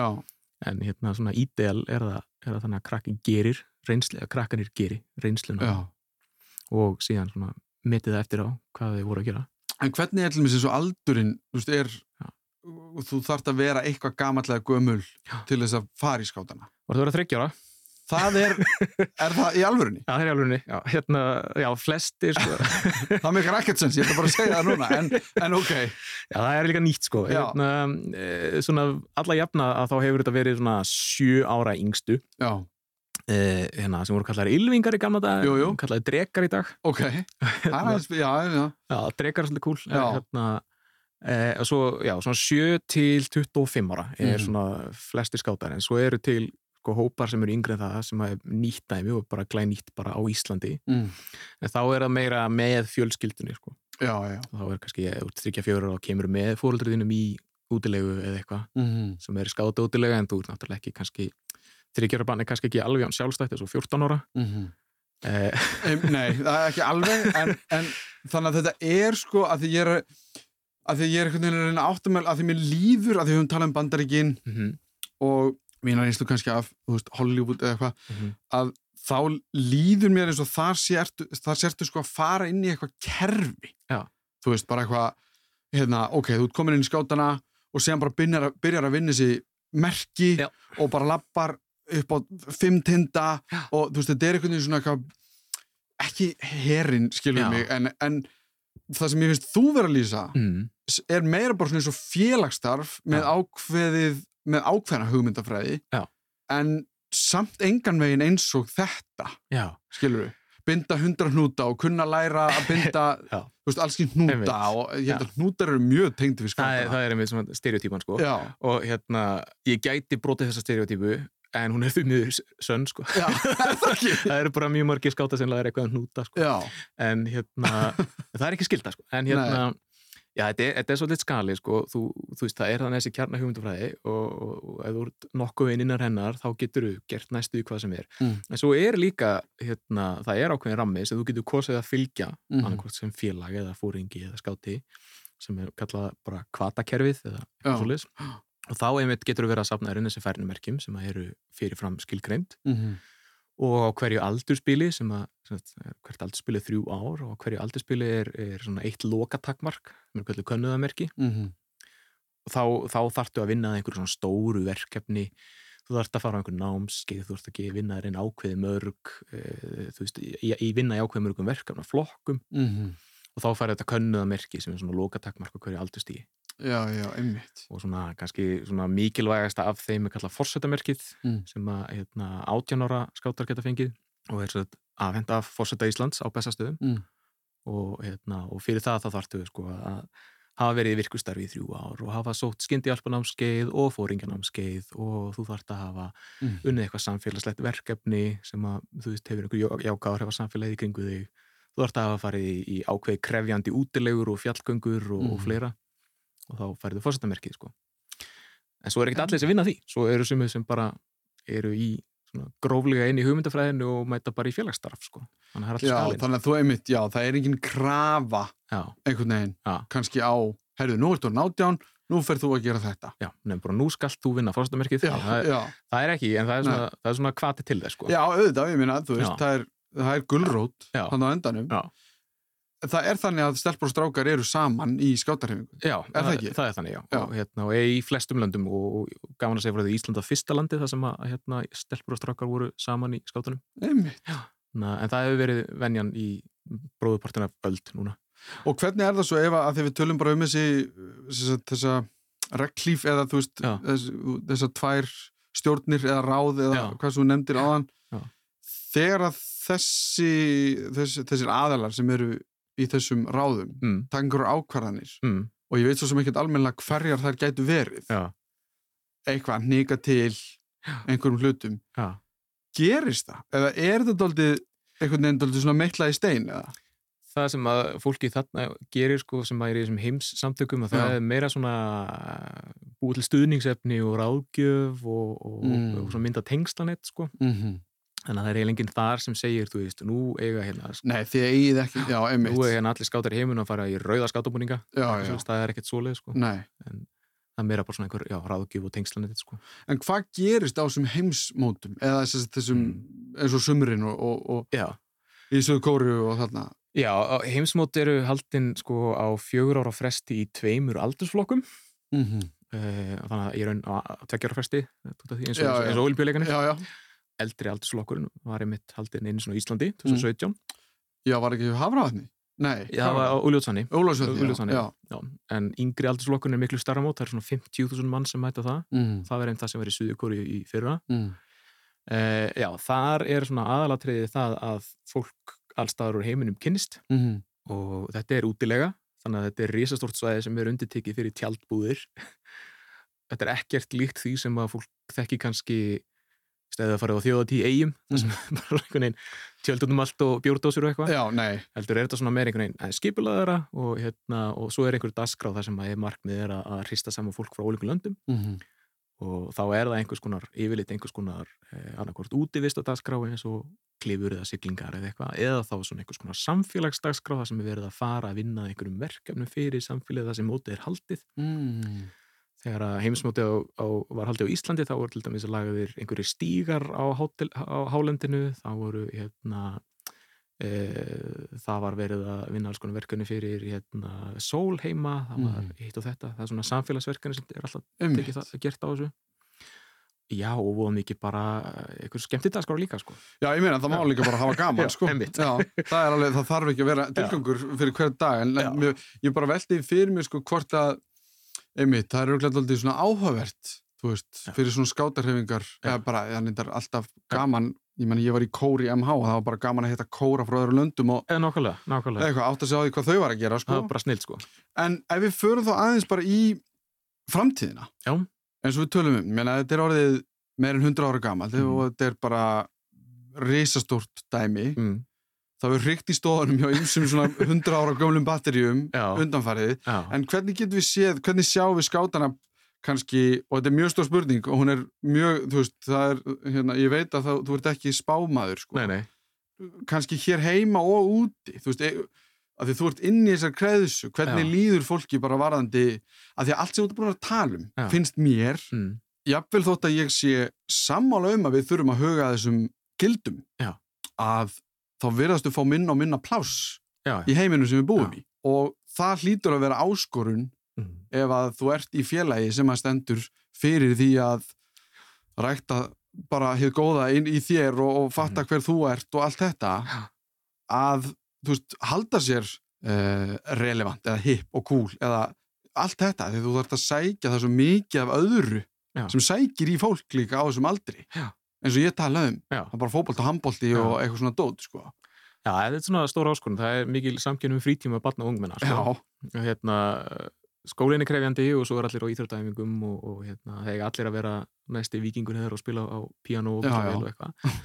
Speaker 2: en hérna svona ídel er það, er það þannig að krakkin gerir reynslu, að krakkanir geri reynsluna og síðan svona metið það eftir á hvað þau voru að gera
Speaker 1: En hvernig er til mér eins og aldurinn, þú veist, er,
Speaker 2: Já.
Speaker 1: þú þarft að vera eitthvað gamallega gömul
Speaker 2: Já.
Speaker 1: til þess að fara í skátana.
Speaker 2: Var það að vera þryggjára?
Speaker 1: Það er, er það í alvörunni?
Speaker 2: Já, það er í alvegni. Já, hérna, já, flestir, sko.
Speaker 1: Það meikar ekkert sens, ég ætla bara að segja það núna, en, en ok.
Speaker 2: já, það er líka nýtt, sko.
Speaker 1: Já.
Speaker 2: Hérna, e, svona, alla jafna að þá hefur þetta verið svona sjö ára yngstu,
Speaker 1: Já,
Speaker 2: e, hérna, sem voru kallaðir ylvingar í gamla dag, kallaðir drekar í dag.
Speaker 1: ok. Það er aðeins, já, já,
Speaker 2: Já, drekar er svolítið cool. Hérna, e, og svo, svona sjö til 25 ára er
Speaker 1: Mhm.
Speaker 2: svona flestir skátar, en svo eru til sko, hópar sem eru yngri en það sem er nýtt dæmi og bara glæð nýtt bara á Íslandi
Speaker 1: mm.
Speaker 2: en þá er það meira með fjölskyldunni sko. þá er kannski þryggja fjóra og kemur með fóröldriðinum í útilegu eða eitthvað
Speaker 1: Mm.
Speaker 2: sem er skáta útilega en þú er náttúrulega ekki kannski þryggjára bann er kannski ekki alveg án sjálfstætt eins og 14 ára
Speaker 1: Mm
Speaker 2: eh,
Speaker 1: Nei, það er ekki alveg, en, en þannig að þetta er sko að því ég er, að því ég er einhvern veginn að reyna áttumæl, að því mér líður, að því við höfum talað um bandaríkin
Speaker 2: mm
Speaker 1: og mínar einslu kannski af, veist, Hollywood eða eitthvað,
Speaker 2: -hmm.
Speaker 1: að þá líður mér eins og þar sértu, þar sértu sko að fara inn í eitthvað kerfi.
Speaker 2: Já.
Speaker 1: Þú veist, bara eitthvað, hérna, ok, þú ert komin inn í skátana og séðan bara byrjar, byrjar að vinna þessi merki
Speaker 2: Já.
Speaker 1: og bara lappar upp á fimm tinda
Speaker 2: Já.
Speaker 1: og þú veist, þetta er einhvern veginn svona eitthvað, ekki herin, skilur
Speaker 2: Já.
Speaker 1: mig, en, en það sem ég finnst þú vera að lýsa
Speaker 2: mm.
Speaker 1: er meira bara svona eins og félagsstarf með ákveðið, með ákveðna hugmyndafræði en samt engan veginn eins og þetta skilur við, binda hundra hnúta og kunna læra að binda veist, alls ekki hnúta og ég held að hnútar eru mjög tengdi við
Speaker 2: það er, það er einmitt svona stereotypan sko.
Speaker 1: Já,
Speaker 2: og hérna, ég gæti brotið þessa stereotypu en hún er því miður sönn sko.
Speaker 1: Já, það
Speaker 2: eru bara mjög margir skáta sem laður eitthvað að hnúta sko.
Speaker 1: Já,
Speaker 2: en hérna, það er ekki skilda sko. en hérna, já, þetta er, þetta er svolítið skali sko. þú, þú veist, það er þannig þessi kjarnar hugmyndufræði og, og, og ef þú ert nokkuð inn innar hennar, þá getur þú gert næstu í hvað sem er,
Speaker 1: Mm.
Speaker 2: en svo er líka hérna, það er ákveðin rammi sem þú getur kosið að fylgja, mm annarkvort sem félag eða fóringi eða skáti sem er kallað bara kvatakerfið eða og þá einmitt getur þú verið að safna erinn þessi færnumerkjum sem að eru fyrirfram skilgreind
Speaker 1: Mhm.
Speaker 2: og á hverju aldurspili sem að, sem að hvert aldurspili er þrjú ár og á hverju aldurspili er, er svona eitt lokatakmark sem er kvöldu könnuðamerki
Speaker 1: Mhm.
Speaker 2: og þá, þá þarftu að vinna einhverju svona stóru verkefni þú þarft að fara á einhver námskeið þú þarft að vinna þér inn ákveði mörg e, þú veist, í, í vinna í ákveði mörgum verkefna flokkum
Speaker 1: Mhm.
Speaker 2: og þá fara þetta könnuðamerki sem er svona lokatakmark á hverju aldurstígi
Speaker 1: Já, já, einmitt.
Speaker 2: og svona kannski svona mikilvægasta af þeim er kallað forsetamerkið
Speaker 1: Mm.
Speaker 2: sem að hérna, 18 ára skátar geta fengið og er svo afhenda af forseta Íslands á bestastöðum
Speaker 1: Mm.
Speaker 2: og, hérna, og fyrir það þá þarftu sko, að hafa verið virkustarfi í þrjú ár og hafa sótt skyndihjálpanámskeið og fóringjanámskeið og þú þarft að hafa
Speaker 1: Mm.
Speaker 2: unnið eitthvað samfélagslegt verkefni sem að þú veist hefur einhver jákáður hefa samfélagið kringu þig þú þarft að hafa farið í, ákveði krefjandi útilegur og fjallgöngur og, og
Speaker 1: Mhm.
Speaker 2: fleira og þá færðu fórsetamerkið sko. en svo er ekkert allir sem vinna því svo eru sumið sem bara eru í svona gróflega inn í hugmyndafræðinu og mæta bara í félagsstarf sko. þannig
Speaker 1: Já, þannig að þú einmitt, já, það er engin krafa
Speaker 2: já,
Speaker 1: einhvern veginn, kannski á, herðu, nú ertu nátján, nú ferð þú að gera þetta.
Speaker 2: já, nefnum bara nú skalt þú vinna fórsetamerkið
Speaker 1: Já,
Speaker 2: það, það er ekki, en það er svona, það er svona kvati til þess sko.
Speaker 1: já, auðvitað, ég minna, þú veist, það er, það er gulrót
Speaker 2: Já.
Speaker 1: þannig á endanum.
Speaker 2: Já.
Speaker 1: Það er þannig að stelpur og strákar eru saman í skátarhefingu.
Speaker 2: Já,
Speaker 1: Er það ekki?
Speaker 2: það er þannig, já.
Speaker 1: Já.
Speaker 2: Og, hérna, og í flestum löndum og, og gaman að segja frá því Íslanda fyrsta landi þar sem að hérna, stelpur og strákar voru saman í skátunum.
Speaker 1: Einmitt.
Speaker 2: Na, en það hefur verið venjan í bróðupartina öld núna.
Speaker 1: Og hvernig er það svo ef að því við tölum bara um þessi, þessa, þessa reglíf eða þú veist, þess, þessar tvær stjórnir eða ráð eða
Speaker 2: Já.
Speaker 1: hvað svo nefndir áðan.
Speaker 2: Já.
Speaker 1: Þegar að þessi, þessi, þessir aðalar sem eru í þessum ráðum,
Speaker 2: Mm,
Speaker 1: taka einhverjar ákvarðanir
Speaker 2: mm,
Speaker 1: og ég veit svo sem ekkert almennilega hverjar þær gætu verið,
Speaker 2: já,
Speaker 1: eitthvað nýga til einhverjum hlutum,
Speaker 2: já.
Speaker 1: gerist það? Eða er þetta doldið einhvern veginn doldið svona meitlað í stein eða?
Speaker 2: Það sem að fólki þarna gerir sko sem að er í þessum heims samtökum og það
Speaker 1: Já.
Speaker 2: er meira svona búið til stuðningsefni og ráðgjöf og, og,
Speaker 1: Mm.
Speaker 2: og svona mynda tengslanett sko.
Speaker 1: Mm -hmm.
Speaker 2: Þannig að það er eiginlega enginn þar sem segir, þú veist, nú eiga hérna,
Speaker 1: Nei, þið eigið ekki, já, einmitt.
Speaker 2: nú eiga hérna allir skátar í heimun að fara í rauða skátabúninga. Það er ekkert svoleið sko.
Speaker 1: nei.
Speaker 2: en það er meira bara svona einhver já, ráðgjöf og tengslanett sko.
Speaker 1: En hvað gerist á þessum heimsmótum eða þessum, þessum eins og sumrin og, og, í Söðu Kóru og þarna?
Speaker 2: já, heimsmót eru haldin sko á fjögur ára fresti í tveimur aldursflokkum
Speaker 1: Mm -hmm.
Speaker 2: þannig að ég eldri aldursflokkurinn var einmitt haldin einu svona á Íslandi 2017
Speaker 1: Já, var ekki hafraðni? Nei.
Speaker 2: já, það var á Úljótsanni. Úljótsanni,
Speaker 1: já.
Speaker 2: já. en yngri aldursflokkurinn er miklu starra mót það er svona 50.000 mann sem mæta það
Speaker 1: Mm.
Speaker 2: það verður einn það sem verður í Suðukóri í fyrra
Speaker 1: Mm.
Speaker 2: uh, já, þar er svona aðalatriði það að fólk allstaðar úr heiminum kynnist
Speaker 1: Mm.
Speaker 2: og þetta er útilega þannig að þetta er risastort svæði sem er undirtekið fyrir tjaldbúðir þetta er ekkert líkt því sem að fólk þekki kannski stæðið að fara á þjóðatí eigum þar sem bara einhvern veginn tjöldunum allt og bjórdósir og eitthvað
Speaker 1: Já, nei.
Speaker 2: heldur er þetta svona meir einhvern veginn skipulaðara og, hérna, og svo er einhver dasgráð þar sem að markmið er að, hrista saman fólk frá ólíkum löndum
Speaker 1: Mm.
Speaker 2: og þá er það einhvers konar yfirleitt einhvers konar eh, annarkort útivist á dagskrá eins og klifur eða siglingar eða eitthvað eða þá svona einhvers konar samfélagsdagskrá þar sem er verið að fara að vinna einhverjum verkefnum fyrir samfélagið þar sem mótið er haldið
Speaker 1: Mm.
Speaker 2: Þegar að heimsmótið á, á, var haldið á Íslandi þá voru til dæmis að lagaðir einhverjir stígar á, hátil, á hálendinu. Þá voru hérna e, það var verið að vinna alls konar verkefni fyrir hérna sól heima, það var
Speaker 1: Mhm.
Speaker 2: hitt og þetta. Það er svona samfélagsverkefni sem er alltaf tekið það, gert á þessu. Já og voða mikið bara einhver skemmtidagskrá líka sko.
Speaker 1: Já, ég meina, það má líka bara hafa gaman, sko. Já, það er alveg, það þarf ekki að vera tilgangur fyrir hver dag, en
Speaker 2: Já.
Speaker 1: mér, ég bara veldi fyrir mig, sko, hvort að, einmitt, það er auðvitað aldrei svona áhugavert, þú veist, fyrir svona skátarhefingar, eða bara, það er alltaf gaman, ég meina, ég var í kór í MH og það var bara gaman að hitta kóra frá öðru löndum og
Speaker 2: eða nákvæmlega, nákvæmlega,
Speaker 1: eitthvað átt að segja á því hvað þau var að gera,
Speaker 2: það
Speaker 1: sko.
Speaker 2: var bara snill sko.
Speaker 1: En ef við förum þá aðeins bara í framtíðina,
Speaker 2: já,
Speaker 1: eins og við tölum um, ég meina, þetta er orðið meir en 100 ára gammal
Speaker 2: Mm.
Speaker 1: og þetta er bara risastórt dæmi.
Speaker 2: Mm.
Speaker 1: Það er hrygt í stóðanum hjá ymsum svona 100 ára gömlum batterjum undanfarið
Speaker 2: Já.
Speaker 1: en hvernig getum við séð, hvernig sjáum við skátana kannski, og þetta er mjög stór spurning og hún er mjög, þú veist, það er hérna, ég veit að það, þú ert ekki spámaður sko.
Speaker 2: Nei, nei,
Speaker 1: kannski hér heima og úti þú veist, e- að því þú ert inn í þessar kreðsu hvernig
Speaker 2: Já.
Speaker 1: líður fólki bara varðandi að því að allt sem þú ert búin að tala um
Speaker 2: Já.
Speaker 1: finnst mér,
Speaker 2: mm.
Speaker 1: jafnvel þótt að ég sé sammála um að við þurfum að huga þessum gildum
Speaker 2: Já.
Speaker 1: að þá virðastu fá minna og minna pláss í heiminu sem við búum
Speaker 2: Já.
Speaker 1: í og það hlýtur að vera áskorun
Speaker 2: mm.
Speaker 1: ef að þú ert í félagi sem að stendur fyrir því að rækta bara hér góða inn í þér og, og fatta hver þú ert og allt þetta að þú veist, halda sér uh, relevant eða hip og cool eða allt þetta því þú þarfst að sækja það svo mikið af öðru
Speaker 2: Já.
Speaker 1: sem sækir í fólk líka á þessum aldri
Speaker 2: Já.
Speaker 1: Eins og ég tala um
Speaker 2: Já.
Speaker 1: það er bara fótbolt og handbolti
Speaker 2: Já.
Speaker 1: og eitthvað svona dót sko.
Speaker 2: Já, þetta er svona stóra áskorun, það er mikil samkynum frítíma barna og ungmenna sko. Og hérna, skólinn er krefjandi og svo er allir á íþjóðdæfingum og, og hérna, er allir að vera næsti vikingur hefur og spila á piano og, og, og eitthvað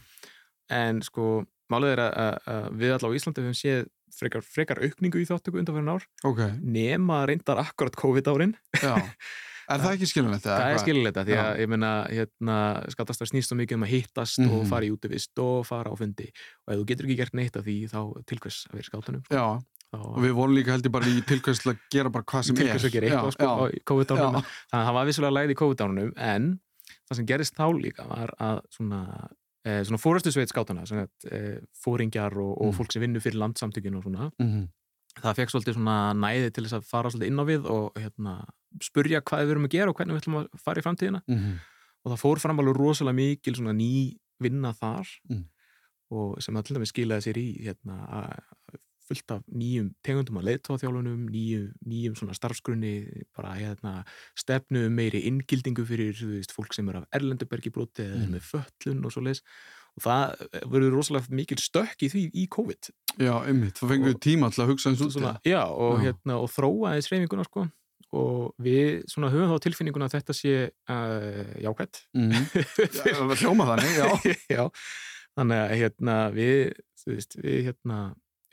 Speaker 2: en sko, málið er að, við allar á Íslandi höfum séð frekar, frekar aukningu í þáttöku undanfærin ár
Speaker 1: ok
Speaker 2: nema reyndar akkurat COVID-árin
Speaker 1: Já. Er það ekki skiljanlegt? eða
Speaker 2: það er
Speaker 1: hvað?
Speaker 2: skilulegt því að ég meina hérna, skatast að snýst svo mikið um að hittast
Speaker 1: Mhm.
Speaker 2: og fara í útivist og fara á fundi og ef þú getur ekki gert neitt af því þá til hvers að vera skátunum
Speaker 1: Já,
Speaker 2: þá
Speaker 1: og við vorum líka heldur bara í tilkvæmst að gera bara hvað sem er
Speaker 2: hvers að gera eitthvað sko, á
Speaker 1: já.
Speaker 2: þannig að það var vissulega lægð í COVID-ánum en það sem gerist þá líka var að svona, e, svona fórastu sveit skátana svona, e, fóringjar og, og
Speaker 1: Mm.
Speaker 2: fólk sem vinnur fyrir landsamtökin og svona
Speaker 1: Mhm.
Speaker 2: Það fekk svolítið svona næði til þess að fara svolítið inn á við og hérna, spurja hvað við erum að gera og hvernig við ætlum að fara í framtíðina
Speaker 1: Mhm.
Speaker 2: og það fór fram alveg rosalega mikil svona ný vinna þar
Speaker 1: Mm.
Speaker 2: og sem að til dæmis skilaði sér í hérna, fullt af nýjum tegundum að leiðtóðþjálfunum, nýjum, nýjum svona starfsgrunni, bara hérna, stefnu um meiri inngildingu fyrir veist, fólk sem er af erlendubergi broti eða
Speaker 1: Mm.
Speaker 2: með föllun og svo leis og það verður rosalega mikil stökk í því í COVID
Speaker 1: Já, einmitt, þá fengum við
Speaker 2: Og-
Speaker 1: tíma til að hugsa eins út
Speaker 2: svona,
Speaker 1: það.
Speaker 2: já, og,
Speaker 1: Já.
Speaker 2: hérna, og þróa eða sreifinguna sko og við svona höfum þá tilfinninguna að þetta sé uh, jákvætt
Speaker 1: Mhm. Já, Hljóma þannig, já.
Speaker 2: Já, þannig að hérna, við, þú veist, við hérna,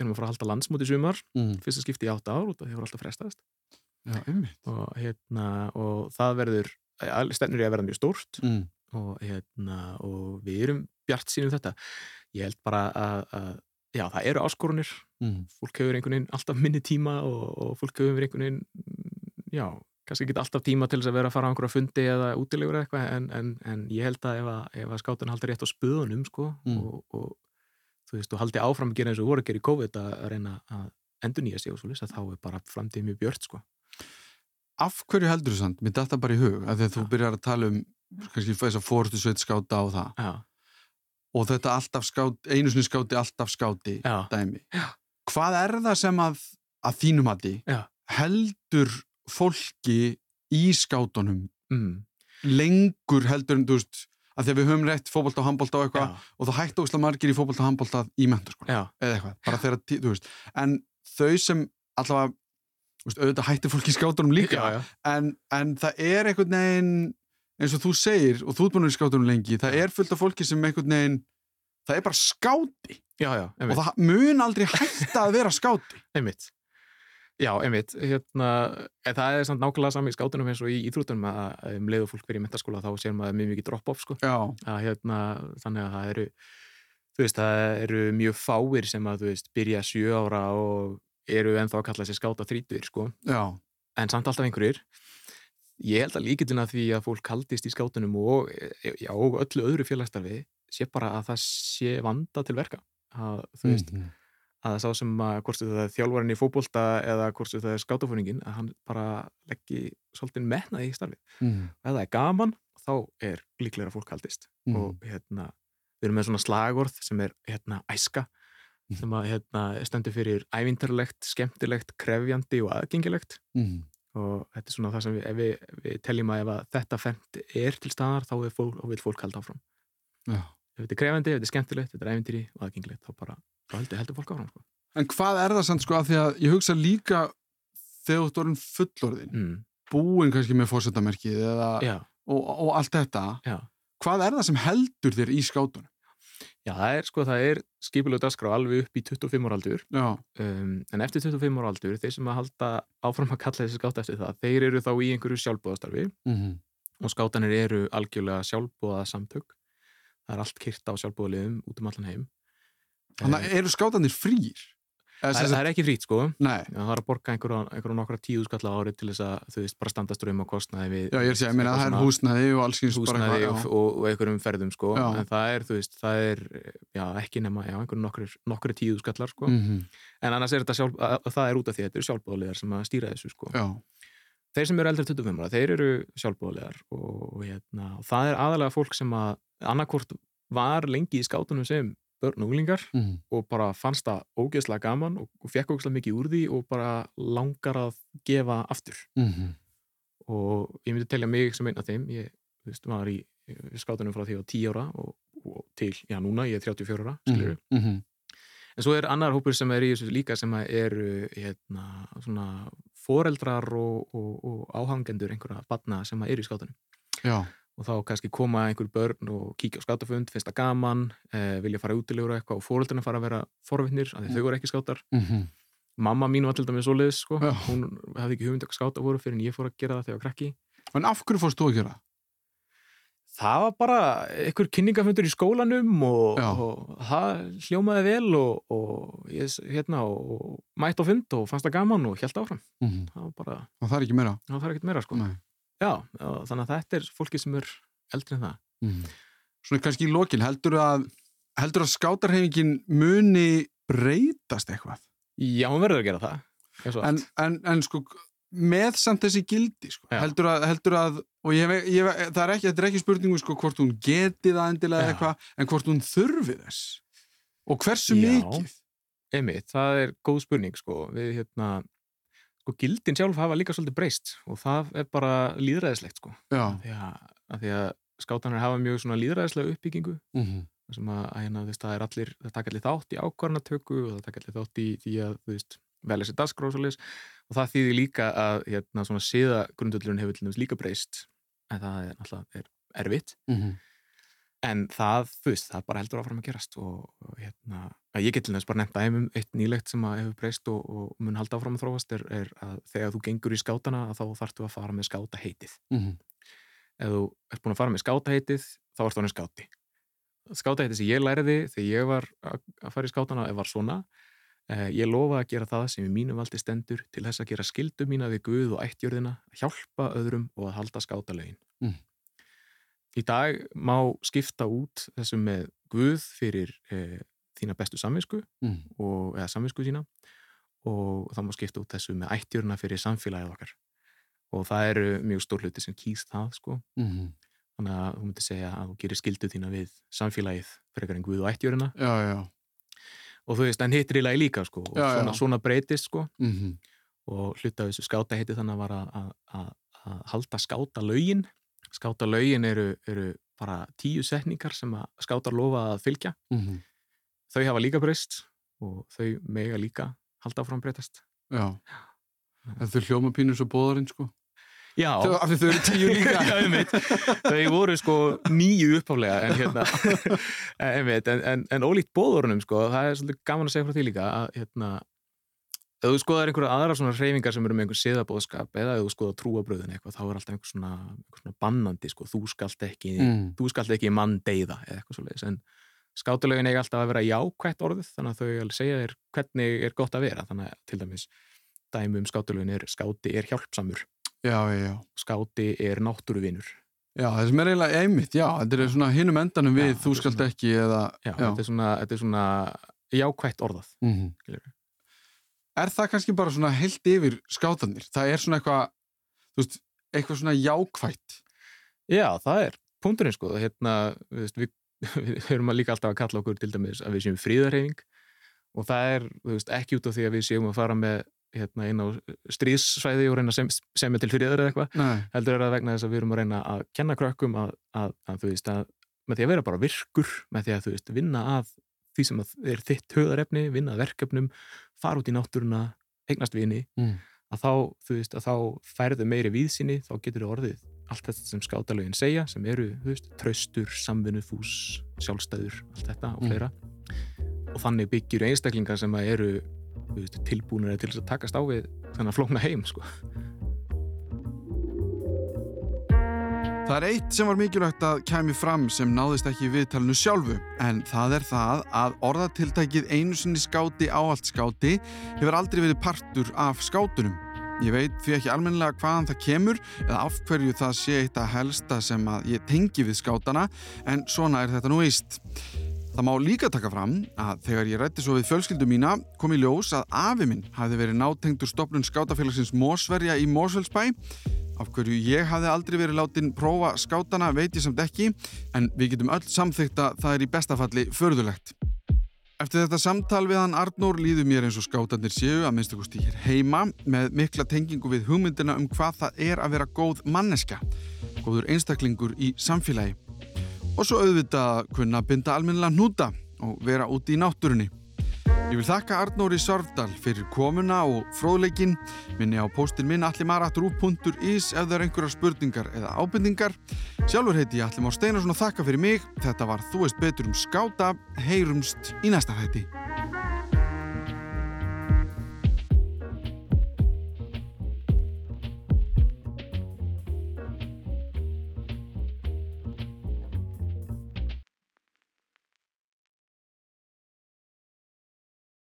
Speaker 2: erum að fara að halda landsmóti sumar,
Speaker 1: Mhm.
Speaker 2: fyrsta skipti í átta ár og það hefur alltaf frestast
Speaker 1: Já, einmitt.
Speaker 2: og, hérna, og það verður, stennur í að verða mjög stórt
Speaker 1: Mhm.
Speaker 2: og, hérna, og við erum bjart sínum þetta. Ég held bara að, að já, það eru áskorunir,
Speaker 1: Mhm.
Speaker 2: fólk hefur einhvern veginn alltaf minni tíma og, og fólk hefur einhvern veginn, mm, já, kannski ekki alltaf tíma til þess að vera að fara á einhverja fundi eða útilegur eða eitthvað, en, en, en ég held að ef að, ef að skátan haldi rétt á spöðunum, sko,
Speaker 1: Mm.
Speaker 2: og, og þú veist, og haldi áfram að gera eins og voru að gera í COVID að, að reyna að endur nýja sig og svo lýsa, þá er bara framtíð mjög björt, sko.
Speaker 1: Af hverju heldur þú samt? Mér datta bara í hug að því að þú byrjar að tala um kannski þess að fórstu sveit skáta á það
Speaker 2: Já,
Speaker 1: og þetta alltaf skáti, einu sinni skáti, alltaf skáti
Speaker 2: já,
Speaker 1: dæmi.
Speaker 2: Já.
Speaker 1: Hvað er það sem að, að þínum að
Speaker 2: Já.
Speaker 1: heldur fólki í skátunum
Speaker 2: mm,
Speaker 1: lengur heldur en þú veist að því að við höfum rétt fótbolta og handbolta og eitthvað og það hættu ósla margir í fótbolta og handbolta í menturskóla eða eitthvað, bara þegar, þú veist en þau sem allavega veist, auðvitað hættir fólki í skátunum líka
Speaker 2: já, já,
Speaker 1: En, en það er einhvern veginn eins og þú segir, og þú ert búin að vera í skátunum lengi það er fullt af fólki sem einhvern veginn það er bara skáti.
Speaker 2: Já, já,
Speaker 1: og það mun aldrei hætta að vera skáti.
Speaker 2: Einmitt. Já, einmitt, hérna, það er samt nákvæmlega sami í skátunum eins og í íþrótunum að um leið og fólk verið í mentaskóla þá sér maður mjög mikið drop-off, sko. Að hérna, þannig að það eru þú veist, það eru mjög fáir sem að, þú veist, byrja sjö ára og eru ennþá að kalla sér skáta þrítur, sko, en samt alltaf einhverjir ég held að líkituna því að fólk haldist í skátunum og, já, og öllu öðru félagsstarfi sé bara að það sé vanda til verka að, þú veist,
Speaker 1: Mhm.
Speaker 2: að sá sem að hvort sem það er þjálfarinn í fótbolta eða hvort sem það er skátafóringin að hann bara leggji svolítið metnaði í starfi og ef það er gaman, þá er líklega að fólk haldist
Speaker 1: Mhm.
Speaker 2: og hérna, við erum með svona slagorð sem er hérna æska
Speaker 1: Mhm.
Speaker 2: sem að hérna stendur fyrir ævindarlegt, skemmtilegt, krefjandi og aðgengilegt
Speaker 1: Mhm.
Speaker 2: Og þetta er svona það sem við, ef við, við teljum að ef að þetta fendt er til staðar þá, er fólk, vil fólk halda áfram
Speaker 1: Já.
Speaker 2: ef þetta er krefjandi, ef þetta er skemmtilegt, þetta er ævindiri og aðgengilegt, þá bara, þá heldur, heldur fólk áfram sko.
Speaker 1: En hvað er það samt sko að því að ég hugsa líka þegar þú ert orðin fullorðin
Speaker 2: mm.
Speaker 1: búin kannski með
Speaker 2: Já,
Speaker 1: og, og allt þetta
Speaker 2: já,
Speaker 1: hvað er það sem heldur þér í skátunum?
Speaker 2: Já, það er sko, það er skipulega dagskrá alveg upp í 25 ára aldur. Um, en eftir 25 ára aldur, þeir sem að halda áfram að kalla þessi skáta eftir það, þeir eru þá í einhverju sjálfbúðastarfi
Speaker 1: mm
Speaker 2: og skátanir eru algjörlega sjálfbúða samtök það er allt kyrt á sjálfbúðaliðum út um allan heim.
Speaker 1: Þannig að eru skátanir frýr?
Speaker 2: Það, það er ekki frýtt sko
Speaker 1: Nei,
Speaker 2: það er að borga einhverja nokkra tíu skall á ári til þess að þú veist bara standa ströym á kostnaði við
Speaker 1: já, ég er ég meina það er
Speaker 2: svona
Speaker 1: húsnæði og alls
Speaker 2: húsnæði og, og, og einhverjum ferðum sko
Speaker 1: Já.
Speaker 2: en það er, þú veist, það er já, ekki nema, já, einhverjum nokkri, tíu skallar sko.
Speaker 1: Mm
Speaker 2: en annars er þetta sjálf, að, að það er út af því að þetta eru sjálfbóðlegar sem að stýra þessu sko.
Speaker 1: já,
Speaker 2: Þeir sem eru eldri 25 ára, þeir eru sjálfbóðlegar og, og, hérna, og það er aðalega fólk sem að annarkvort var lengi í skátunum sem börn og unglingar
Speaker 1: mm
Speaker 2: og bara fannst það ógeðslega gaman og, og fekk ógeðslega mikið úr því og bara langar að gefa aftur.
Speaker 1: -hmm.
Speaker 2: og ég myndi telja mig sem einn af þeim. Ég veist, var í skátunum frá því á 10 ára og, og til, já núna, ég er 34 ára skilur
Speaker 1: Mm -hmm.
Speaker 2: en svo er annar hópur sem er í þessu líka sem að eru hérna, svona foreldrar og, og, og áhangendur einhverja batna sem að eru í skátunum.
Speaker 1: Já,
Speaker 2: og þá kannski koma einhver börn og kíkja á skátafund, finnst það gaman eh, vilja fara útilegur og eitthvað og foreldrarna fara að vera forvittnir, af því þau voru ekki skátar
Speaker 1: mm
Speaker 2: mamma mín var til dæmis svoleiðis sko.
Speaker 1: Já.
Speaker 2: hún hafði ekki hugmynd að skáta voru fyrir en ég fór að gera það þegar ég var krakki
Speaker 1: en af hverju fórst þú að gera? það?
Speaker 2: það var bara einhver kynningafundur í skólanum og, og það hljómaði vel og, og ég hérna og mætt á fund og fannst það gaman og held áfram
Speaker 1: Mm
Speaker 2: það var bara,
Speaker 1: Og það er ekki meira?
Speaker 2: Já, þannig að þetta er fólki sem er eldri en það
Speaker 1: Mm. Svona kannski í lokin, heldur að heldur að skátarhefingin muni breytast eitthvað?
Speaker 2: já, hún verður að gera það
Speaker 1: En, en, en sko með samt þessi gildi sko. Heldur, að, heldur að og ég, ég, það er ekki, þetta er ekki spurningu sko, hvort hún geti það endilega
Speaker 2: Já.
Speaker 1: eitthvað en hvort hún þurfi þess og hversu
Speaker 2: Já.
Speaker 1: mikið
Speaker 2: einmitt, það er góð spurning sko, við hérna sko, gildin sjálf hafa líka svolítið breyst og það er bara líðræðislegt sko
Speaker 1: Já.
Speaker 2: því að, að því að skátanar hafa mjög svona líðræðislega uppbyggingu
Speaker 1: Mm -hmm.
Speaker 2: sem að, að hérna, þú veist, það er allir það taka allir þátt í ákvarnatöku og það taka allir þátt í því að, þú veist, velja sér dagskrá og það þýðir líka að hérna, svona síða grundullurinn hefur líka breyst en það er alltaf er erfitt en það, þú veist, það bara heldur áfram að gerast og, og hérna, ég get til þess bara nefnt aðeimum eitt nýlegt sem að hefur breyst og, og mun halda áfram að þróast er, er að þegar þú gengur í skátana að þá þarftu að fara með skátaheitið. Ef þú ert búin að fara með skátaheitið þá ertu hann skáti. Skátaheitið sem ég læriði þegar ég var að fara í skátana var svona eh, ég lofa að gera það sem í mínu valdi stendur til þess að gera skildu mína við Guð og ættjörðina hjálpa öðrum og að halda skátalegin
Speaker 1: Mm.
Speaker 2: Í dag má skipta út þessu með Guð fyrir eh, þína bestu samvisku
Speaker 1: Mm.
Speaker 2: eða samvisku sína og þá má skipta út þessu með ættjörna fyrir samfélagið okkar. Og það eru mjög stór hluti sem kýst það sko. Þannig að þú myndir segja að þú gerir skildu þína við samfélagið frekar en Guð og ættjörna
Speaker 1: Já, já.
Speaker 2: og þú veist, en hittir í lagi líka sko og
Speaker 1: Já,
Speaker 2: svona, svona breytist sko.
Speaker 1: Mm
Speaker 2: og hluta þessu skáta heiti þannig að að, að, að, að halda skáta lögin skáta lögin eru, eru bara tíu setningar sem að skátar lofa að fylgja þau hafa líka breyst og þau mega líka halda áfram breytast
Speaker 1: Já. En þau hljóma pínur svo bóðarinn sko.
Speaker 2: Já,
Speaker 1: Þau, af því þau eru tíu líka.
Speaker 2: Þau voru sko nýju uppháflega en, hérna, einmitt, en, en, en ólíkt bóðorunum sko, það er svolítið gaman að segja frá því líka að hérna, ef þú skoðar einhverja aðra svona reyfingar sem eru með einhver siðabóðskap eða ef þú skoðar trúabröðin eitthvað þá er alltaf einhver svona, einhver svona bannandi sko, þú skalt ekki,
Speaker 1: Mm.
Speaker 2: þú skalt ekki mann deyða eða eitthvað svoleiðis en skátulegin eiga alltaf að vera jákvætt orðið þannig að þau segja þér hvernig er gott að vera þannig að til dæmis dæmi um skátulegin er skáti er hjálpsamur
Speaker 1: Já, já, já.
Speaker 2: skáti er náttúruvinur
Speaker 1: Já, það sem er eiginlega einmitt, já, þetta er svona hinum endanum við,
Speaker 2: Já,
Speaker 1: þú
Speaker 2: er
Speaker 1: skalt
Speaker 2: svona-
Speaker 1: ekki eða,
Speaker 2: Já, Þetta, er svona, þetta er svona jákvætt orðað
Speaker 1: Mhm.
Speaker 2: skilurðu.
Speaker 1: Er það kannski bara svona heilt yfir skátanir? Það er svona eitthvað, þú veist, eitthvað svona jákvætt.
Speaker 2: Já, það er punkturinn sko hérna, við, veist, við, við höfum að líka alltaf að kalla okkur til dæmis að við séum fríðarhefing og það er þú veist, ekki út af því að við séum að fara með hérna, inn á stríðssvæði og reyna að sem, semja til fríðar eða eitthvað heldur er það vegna þess að við erum að reyna að kenna krökkum að, að, að þú veist að með því að vera bara virkur, með því að þú veist vinna að því sem er þitt höðarefni, vinna verkefnum fara út í náttúruna, eignast vini
Speaker 1: Mm.
Speaker 2: að þá, þú veist, að þá færðu meiri víðsýni, þá getur þú orðið allt þetta sem skátalögin segja sem eru, þú veist, traustur, samvinnufús sjálfstæður, allt þetta og
Speaker 1: Mm.
Speaker 2: fleira og þannig byggjur einstaklingar sem eru veist, tilbúinir til að takast á við þennan flókna heim sko.
Speaker 1: Það er eitt sem var mikilvægt að kæmi fram sem náðist ekki í viðtalinu sjálfu en það er það að orðatiltækið einu sinni skáti áallt skáti hefur aldrei verið partur af skátunum. Ég veit því ekki almennilega hvaðan það kemur eða af hverju það sé eitt að helsta sem að ég tengi við skátana en svona er þetta nú víst. Það má líka taka fram að þegar ég rætti svo við fjölskyldu mína kom í ljós að afi minn hafði verið nátengdur stopnun skátafélagsins Mósverja í Mósfellsbæ Af hverju ég hafði aldrei verið látin prófa skátana veit ég samt ekki en við getum öll samþygt að það er í bestafalli förðulegt. Eftir þetta samtal við hann Arnór líður mér eins og skátanir séu að minnstu kosti hér heima með mikla tengingu við hugmyndina um hvað það er að vera góð manneska, góður einstaklingur í samfélagi. Og svo auðvitað kunna binda almennilega hnúta og vera úti í náttúrunni. Ég vil þakka Arnóri Sörfdal fyrir komuna og fróðleikin. Minni á póstin minn allimarat.is ef það er einhverjar spurningar eða ábendingar. Sjálfur heiti ég Allimár Steinarsson og þakka fyrir mig. Þetta var Þú veist betur um skáta. Heyrumst í næsta hætti.